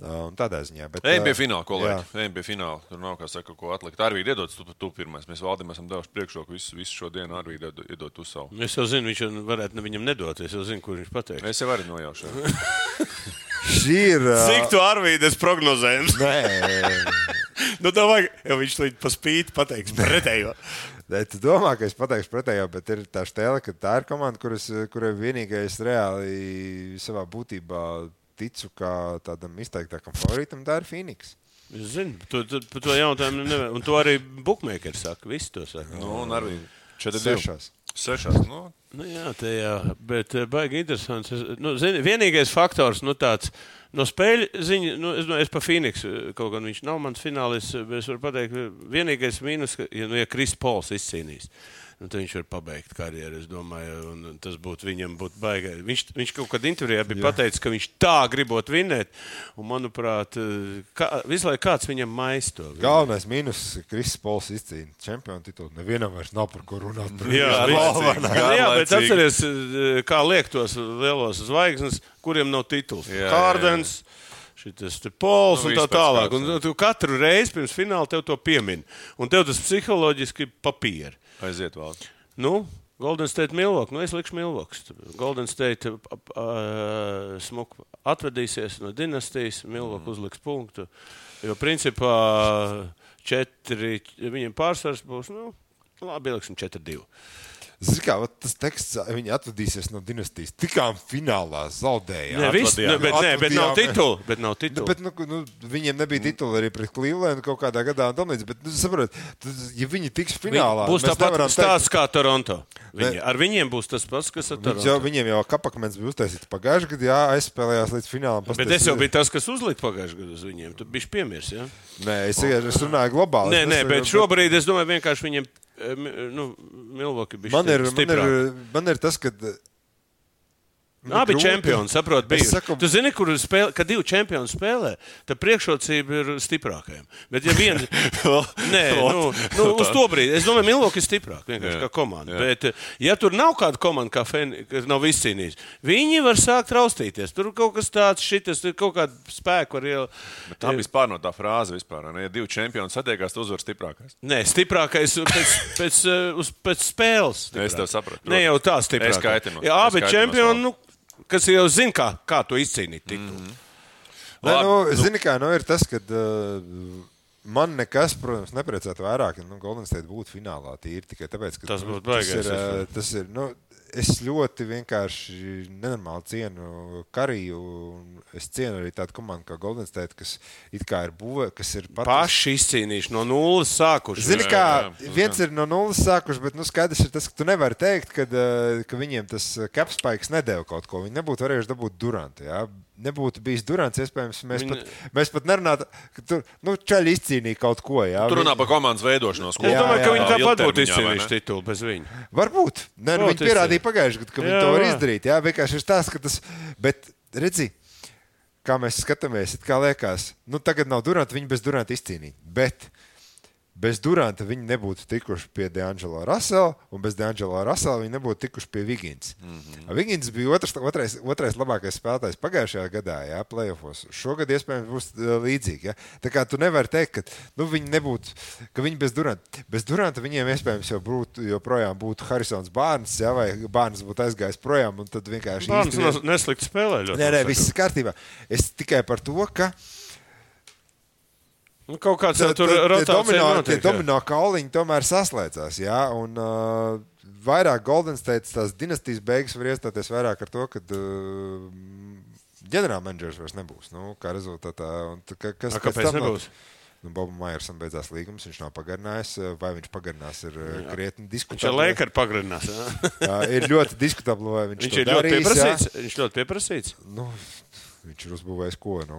uh, un tādā ziņā. Bet, Ejam pie uh, fināla, kolēģi. Ejam pie fināla. Tur nav kā saka, ko atlikt. Arvīd, iedod tu, tu pirmais. Mēs valdam esam devuši priekšroku visu, visu šo dienu. Arvīd, iedod, iedod tu savu. Es jau zinu, viņš jau varētu ne viņam nedot. Es jau zinu, kur viņš pateiks. Es jau arī nojaušu. Šī ir. uh, Cik tu Arvīdas prognozējums? Nē, nu, tā vajag, ja viņš to pa spīti pateiks pretējo. Nē, tu domā, ka es pateikšu pretējo, bet ir tā stēle, ka tā ir komanda, kuras, kurai vienīgais reāli savā būtībā ticu kā tādam izteiktākam favorītam, tā ir Phoenix. Es zinu, to, to, par to jautājumu nevar. Un to arī bookmakeri saka. Visi to saka. Nu, un Arvīd. Četri Sešās. Nu, Nu, jā, tā jā, bet eh, baigi interesants. Es, nu, zini, vienīgais faktors, nu, tāds no spēļu ziņa, nu, es, nu, es pa Phoenix, kaut gan viņš nav mans finālis, bet es varu pateikt, vienīgais mīnus, ka, ja, nu, ja Kris Pols izcīnīs. Nu, tad viņš var pabeigt karjeru. Es domāju, un tas būtu viņam būtu baigi. Viņš, viņš kaut kādā intervijā bija pateicis, ka viņš tā gribot vinnēt. Un, manuprāt, kā, visu laiku kāds viņam maisto. Galvenais mīnus ir Kristis Pols izcīnīt čempionu titulu. Nevienam vairs nav par ko runāt. Par Jā. Garlaicīgi, jā, jā, bet atcerieties, eh, kā liek tos lielos zvaigznes, kuriem nav tituls. Jā, jā, jā. Kārdens. Šis pols Nu, un tā tālāk. Un jā. tu katru reizi pirms fināla tev to piemin. Un tev tas psiholoģiski papīri. Aiziet vēl. Nu, Golden State Milwaukee. Nu, es likšu Milwaukee. Golden State uh, smuku atvedīsies no dinastijas, Milwaukee uzliks punktu. Jo principā četri, viņiem pārsvars būs, nu, labi, ieliksim 4-2. Zini, kā tas teksts, viņi atvadīsies no dinastijas. Tikām finālā zaudējām. Nē, viss, nu, bet, nē, bet nav titula. Bet nav Nu, titula. bet, nu, nu, viņiem nebija titula arī pret Clevelandu kaut kādā gadā. līdzīgi, Bet, nu, saprot, tad, ja viņi tiks finālā, būs mēs tāpat stāsts kā Toronto. Viņi, ar viņiem būs tas pats, kas ar Toronto. jau, viņiem jau kapakmens bija uztaisīts pagājušajā gadā, jā, aizspēlējās līdz finālam. Bet es jau biju tas, kas uzlika pagājušajā gadā uz viņiem. Tu biji piemirs. Ja? Nē, es, es runāju globāli. Nē, nē, bet šobrīd es domāju, vienkārši viņiem, nu, Milvoki bija man ir, man, stiprāk. ir, man ir tas, ka. Ir Abi grūti- čempioni, saprot, bija. Saku- Tu zini, kur spēlē, kad divi čempioni spēlē, tad priekšrocība ir stiprākajam. Bet, ja viens, nē, nu, nu, uz to brīdi, es domāju, Milvoki ir stiprāk, vienkārši Jā, kā komanda. jā. Bet, ja tur nav kāda komanda, kā Feni, kas nav izcīnījis, viņi var sākt raustīties. Tur kaut kas tāds, šitas, tur kaut kāda spēka var ielikt. Bet tā vispār no tā frāze vispār. Ne? Ja divi čempioni satiekās, tad uzvar stiprākais. Nē, stiprākais pēc, pēc, uz- pēc spēles. Es tev stiprāk. sapratu, Ne jau tā stiprāk. Es kaitinos, Jā, abi čempioni, nu, kas jau zina, kā, kā to izcīnīt. Mm -hmm. Nē, nu, nu- zini, kā nu, ir tas, ka uh, man nekas, protams, nepriecātu vairāk, ja nu, Golden State būtu finālā. Tīri tikai tāpēc, ka Tas nu, būtu baigais, tas ir. Uh, tas ir nu, es ļoti vienkārši nenormāli cienu Kariju. un Es cienu arī tādu komandu kā Golden State, kas it kā ir būvēta, kas ir pat Paši izcīnījuši no nulles sākuši. Zini, kā jā, jā. viens ir no nulles sākuši, bet nu, skaidrs ir tas, ka tu nevari teikt, ka, ka viņiem tas capspikes nedēļa kaut ko. Viņi nebūtu varējuši dabūt Durantu. Jā. Nebūtu bijis Durants, iespējams, mēs, Viņi- pat, mēs pat nerunātu, ka tur nu, čaļi izcīnīja kaut ko. Jā. Tur runā Viņi- par komandas veidošanos. Es Jā, domāju, ka jā, viņi jā. tāpat būtu izcīnījuši titulu bez viņa. Varbūt. Nē, nu, viņi pierādīja jā. pagājušajā gadā, ka viņi Jā, to var izdarīt. Jā, vienkārši ir tas, ka tas. Bet, redzi, kā mēs skatāmies, it kā liekas, nu tagad nav Duranta, viņi bez Duranta izcīnīja. Bet bez Duranta viņi nebūtu tikuši pie Deangela Rasela, un bez Deangela Rasela viņi nebūtu tikuši pie Vigins. Mm -hmm. Vigins bija otrs, otrais, otrais labākais spēlētājs pagājušajā gadā, jā, playoffs. Šogad iespējams būs uh, līdzīgi. Ja? Tā kā tu nevari teikt, ka nu, viņi nebūtu, ka viņi bez Duranta, bez Duranta viņiem iespējams jau būtu, joprojām būtu Harisons Bārns, ja? vai Bārns būtu aizgājis projām, un tad vienkārši Bārns īsti nes- neslikti spēlē. ļoti Nē, nē, viss kārtībā. Es tikai par to, ka Nu, kaut kāds Tā- tur rotācija tie jā. domino kauliņi tomēr saslēdzās. Jā, un, uh, vairāk Golden State tās dinastijas beigas var iestāties vairāk ar to, ka uh, ģenerālmenedžers vairs nebūs. Nu, kā rezultātā, un, ka, kas A, kāpēc nebūs? Nu, Bobam Maiersam beidzās līgums, viņš nav pagarinājis. Vai viņš pagarinās, ir uh, krietni Viņš ar diskutabli. Lakers pagarinās. jā. Jā, ir ļoti diskutabli, vai viņš, Viņš ir ļoti darīs, jā. pieprasīts. Viņš ļoti pieprasīts. Nu, viņš ir uzbūvējis ko? Nu,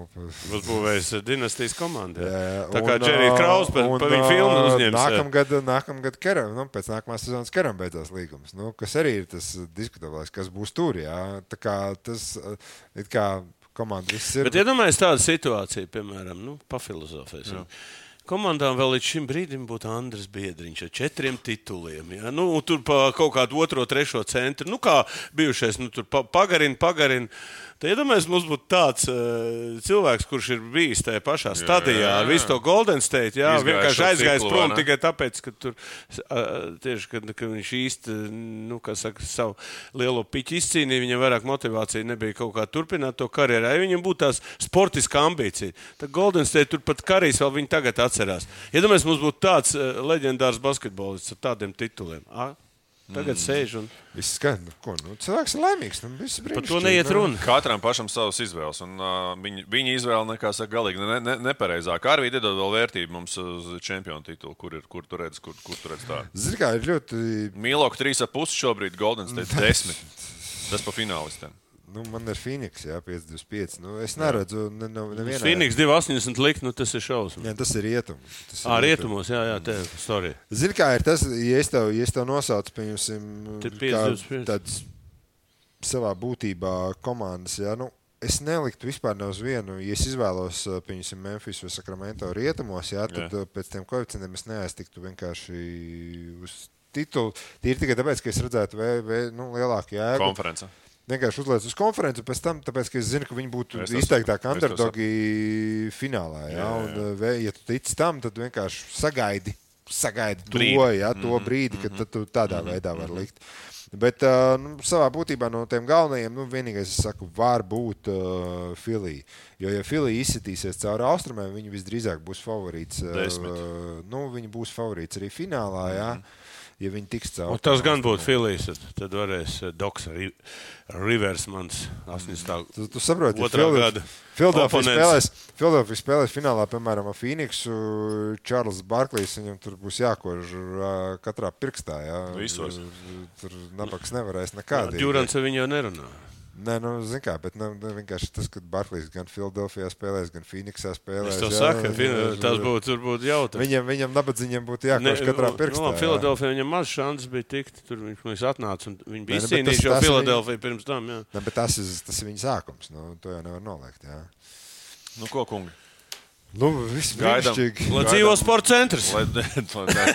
Uzbūvējis dinastijas komandu. jā. Jā, Tā kā Džerija ā, Kraus par, un, par viņu ā, filmu uzņēma. Nākamgad, nākamgad Keram, nu, pēc nākamās sezonas Keram beidzās līgums. Nu, kas arī ir tas diskutablais, kas būs tur. Jā. Tā kā tas ā, it kā komanda viss ir. Bet iedomājieties tādu situāciju, piemēram, nu, pafilozofēsim. Komandām vēl līdz šim brīdim būtu Andris Biedriņš ar četriem tituliem. Ja? Nu, tur pa kaut kādu otro, trešo centru. Nu, kā bijušais, nu, tur pa, pagarina, pagarina. Tad iedomājieties, mums būtu tāds uh, cilvēks, kurš ir bijis tajā pašā stadijā ar visu to Golden State. Jā, Izgājis vienkārši aizgājis ciklu, prom ne? tikai tāpēc, ka tur uh, tieši kad, kad viņš īsti nu, saka, savu lielo piķu izcīnīja, viņam vairāk motivācija nebija kaut kā turpināt to karjeru. Ja viņam būtu tās sportiska ambīcija, tad Golden State turpat karīs vēl viņi tagad atcerās. Iedomājieties, mums būtu tāds uh, leģendārs basketbolists ar tādiem tituliem. A? Tagad mm. sēž un Viss skan, nu, ko, nu, cilvēks ir laimīgs. Nu, viss par to neiet nu. runa. Katram pašam savas izvēles. Un, uh, viņa, viņa izvēle, nekā saka, galīgi ne, ne, nepareizāk. Arī iedod vēl vērtību mums uz čempionu titulu, kur, ir, kur tu redz, kur, kur tu redz tādu. Zini, kā ir ļoti. Mīlok 3,5 šobrīd, Golden State 10. Tas pa finālistiem. Nu, man ir Phoenix, jā, 525. Nu, es neredzu, ne, ne, nevienā. Phoenix 2,80 likt, nu tas ir šausmas. Jā, tas ir rietums. Tas ir Ā, rietumos, jā, jā, te ir storija. Zini, kā ir tas, ja es tev, ja es tev nosaucu, 5-25. tāds savā būtībā komandas, ja, nu, es neliktu vispār ne uz vienu. Ja es izvēlos, pieņemsim, Memphis vai Sakramento rietumos, ja, tad Jā. jā. pēc tiem koeficientiem es neaiztiktu vienkārši uz titulu. Tīri tikai tāpēc, ka es redzētu vē, vē, nu, lielāku jēgu. Konference. Vienkārši uzliek uz konferenci, pēc tam, tāpēc, ka es zinu, ka viņi būtu Es to izteiktāk to underdogi finālā. Jā, Jā, jā, un, vē- ja tu tici tam, tad vienkārši sagaidi, sagaidi to, Brīdi. Mhm, jā, to brīdi, kad tad tu tādā veidā vari likt. Bet uh, nu, savā būtībā no tiem galvenajiem, nu, vienīgais, es saku, var būt uh, Filija. Jo, ja Filija izsitīsies cauri austrumiem, viņi visdrīzāk būs favorīts. Desmit. Uh, nu, viņi būs favorīts arī finālā, jā, ja viņi tiks cauri. Un tas gan būtu Filijas. tad- varēs eh, Doks Ri- Rivers, mans 80. Tu, tu saproti, Otrā gada Filadelfija oponents. spēlēs, Philadelphia spēlēs finālā, piemēram, ar Phoenixu. Čārlis Barklīs viņam tur būs jākož katrā pirkstā. Jā. Visos. Tur nabaks nevarēs nekādi. Džurans ar viņu nerunā. Nē, nu, zin kā, bet nu, nu, vienkārši tas, ka Barklīs gan Filadelfijā spēlēs, gan Phoenixā spēlēs. Es tev jā, saku, jā, fin- tas būtu tur būtu jautājums. Viņam, viņam nabadzīgam būtu jākož katrā pirkstā. No, jā. Filadelfijā viņam maz šanses bija tikt. Tur viņš atnāca un viņi bija nu, izcīnījuši jau Filadelfiju pirms tam. Jā. Ne, bet tas, ir, tas ir viņa sākums. Nu, to jau nevar noliegt. Jā. Nu, ko, kungi? Nu, viss Gaidām. brīnišķīgi. Lai dzīvo sporta centrs. Lai, lai,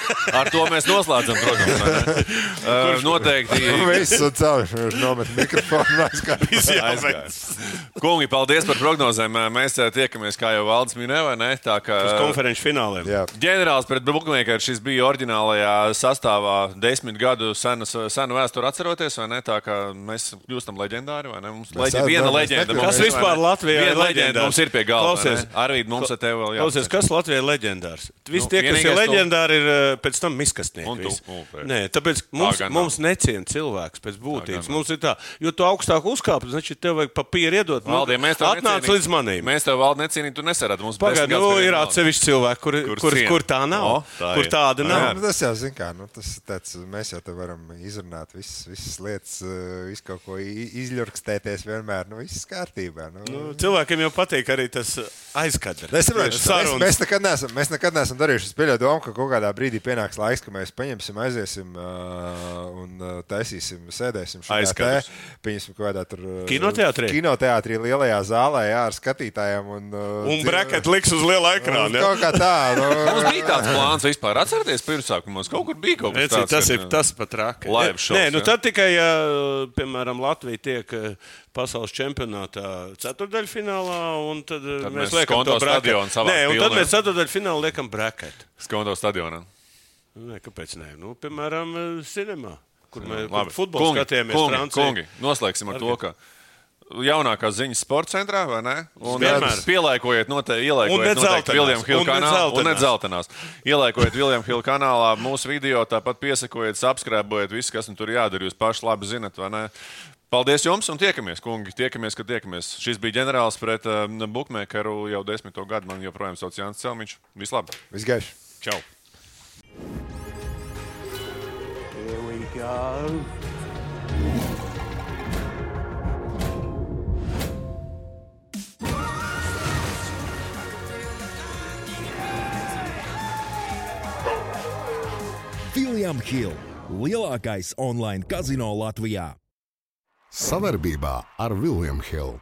ar to mēs noslēdzam, ne? Uh, noteikti. Viss un cauri. Viņš nomet mikrofonu. Aizgāja. Kungi, paldies par prognozēm. Mēs tiekamies, kā jau Valdis minēja, vai ne? Tā kā Uz konferenču fināliem. Jā. ģenerālis pret Bookmaker šis bija oriģinālajā sastāvā desmit gadu senas, senu vēsturi atceroties, vai ne? Tā kā mēs kļūstam leģendāri, vai ne? Mums leģenda, esam- viena mēs leģenda. Kas ir, vispār? Latvijā ir Viena leģenda mums ir pie galda. Klausies. Arī mums ar tevi vēl Klausies, jāpasaka. kas Latvijā ir leģendārs? Visi Nu, tie, kas ir vienīgais tu- leģendāri, ir eh, pēc tam miskastnieki. Un tu. visi. Un, pēc. Nē, tāpēc mums, gan nav. mums neciena cilvēks pēc būtības. nav. Mums ir tā, jo tu augstāk uzkāp, значит, tev vajag papīru iedot. Nu, Valdie, mēs tev Atnāc necienīt- līdz manīm. Mēs tev valdi necienīt, tu nesarāt. Mums Pagaid, desmit nu, gadus ir vienalga. atsevišķi cilvēki, kur, Kurus kur, cien. kur tā nav. O, tā kur ir. tāda Jā. nav. Nu, tas jau zina, kā nu, tas, tāds, mēs jau te varam izrunāt visas, visas lietas, eh, visu kaut ko i- izļurkstēties vienmēr. Nu, viss kārtībā. Nu. Nu, cilvēkiem jau patīk arī tas aizkadrs. Saprotu, mēs, Sarunas. mēs, nekad neesam, mēs nekad neesam darījuši. Es pieļauju domu, ka kaut kādā brīdī pienāks laiks, ka mēs paņemsim, aiziesim uh, un uh, taisīsim, sēdēsim Aizkadrus. Pieņemsim kaut kādā tur. Kinoteātrī? Kinoteātrī lielajā zālē, jā, ar skatītājiem. Un, uh, Un braket liks uz liela ekrāna. ja? Kaut kā tā. Mums Nu, bija tāds plāns vispār. Atcerieties, pirmsākumos kaut kur bija kaut kas tāds. tas ir tas pat rāki. Live shows, Nē, nu tad tikai, ja, piemēram, Latvija tiek pasaules čempionātā ceturdaļfinālā, tad, tad Tad mēs mēs liekam stadionu savā Nē, un tad mēs ceturdaļfinālā liekam bracket. Skondo stadionā. Nē, kāpēc nē? Nu, piemēram, eh, cinemā, kur mēs Labi. futbolu Kungi, skatījāmies kungi, Francijā. kungi, noslēgsim ar to, ka jaunākās ziņas sporta centrā, vai ne? Un Vienmēr. Un ne ielāgojiet noteikti. Viljams ne kanālā. Un ne dzeltenās. dzeltenās. Ielāgojiet Viljams Hill kanālā mūsu video, tāpat piesakojiet, subscribējiet visu, kas nu tur jādara. Jūs paši labi zinat, vai ne? Paldies jums un tiekamies, kungi. Tiekamies, kad tiekamies. Šis bija ģenerālis pret uh, Bookmakeru jau desmito gadu. Man joprojām sauc Jānis Celmiņš. Vislabāk! Visgaiši! Čau! Here we go. William Hill - lielākais online kazino Latvijā. Savarbībā ar William Hill.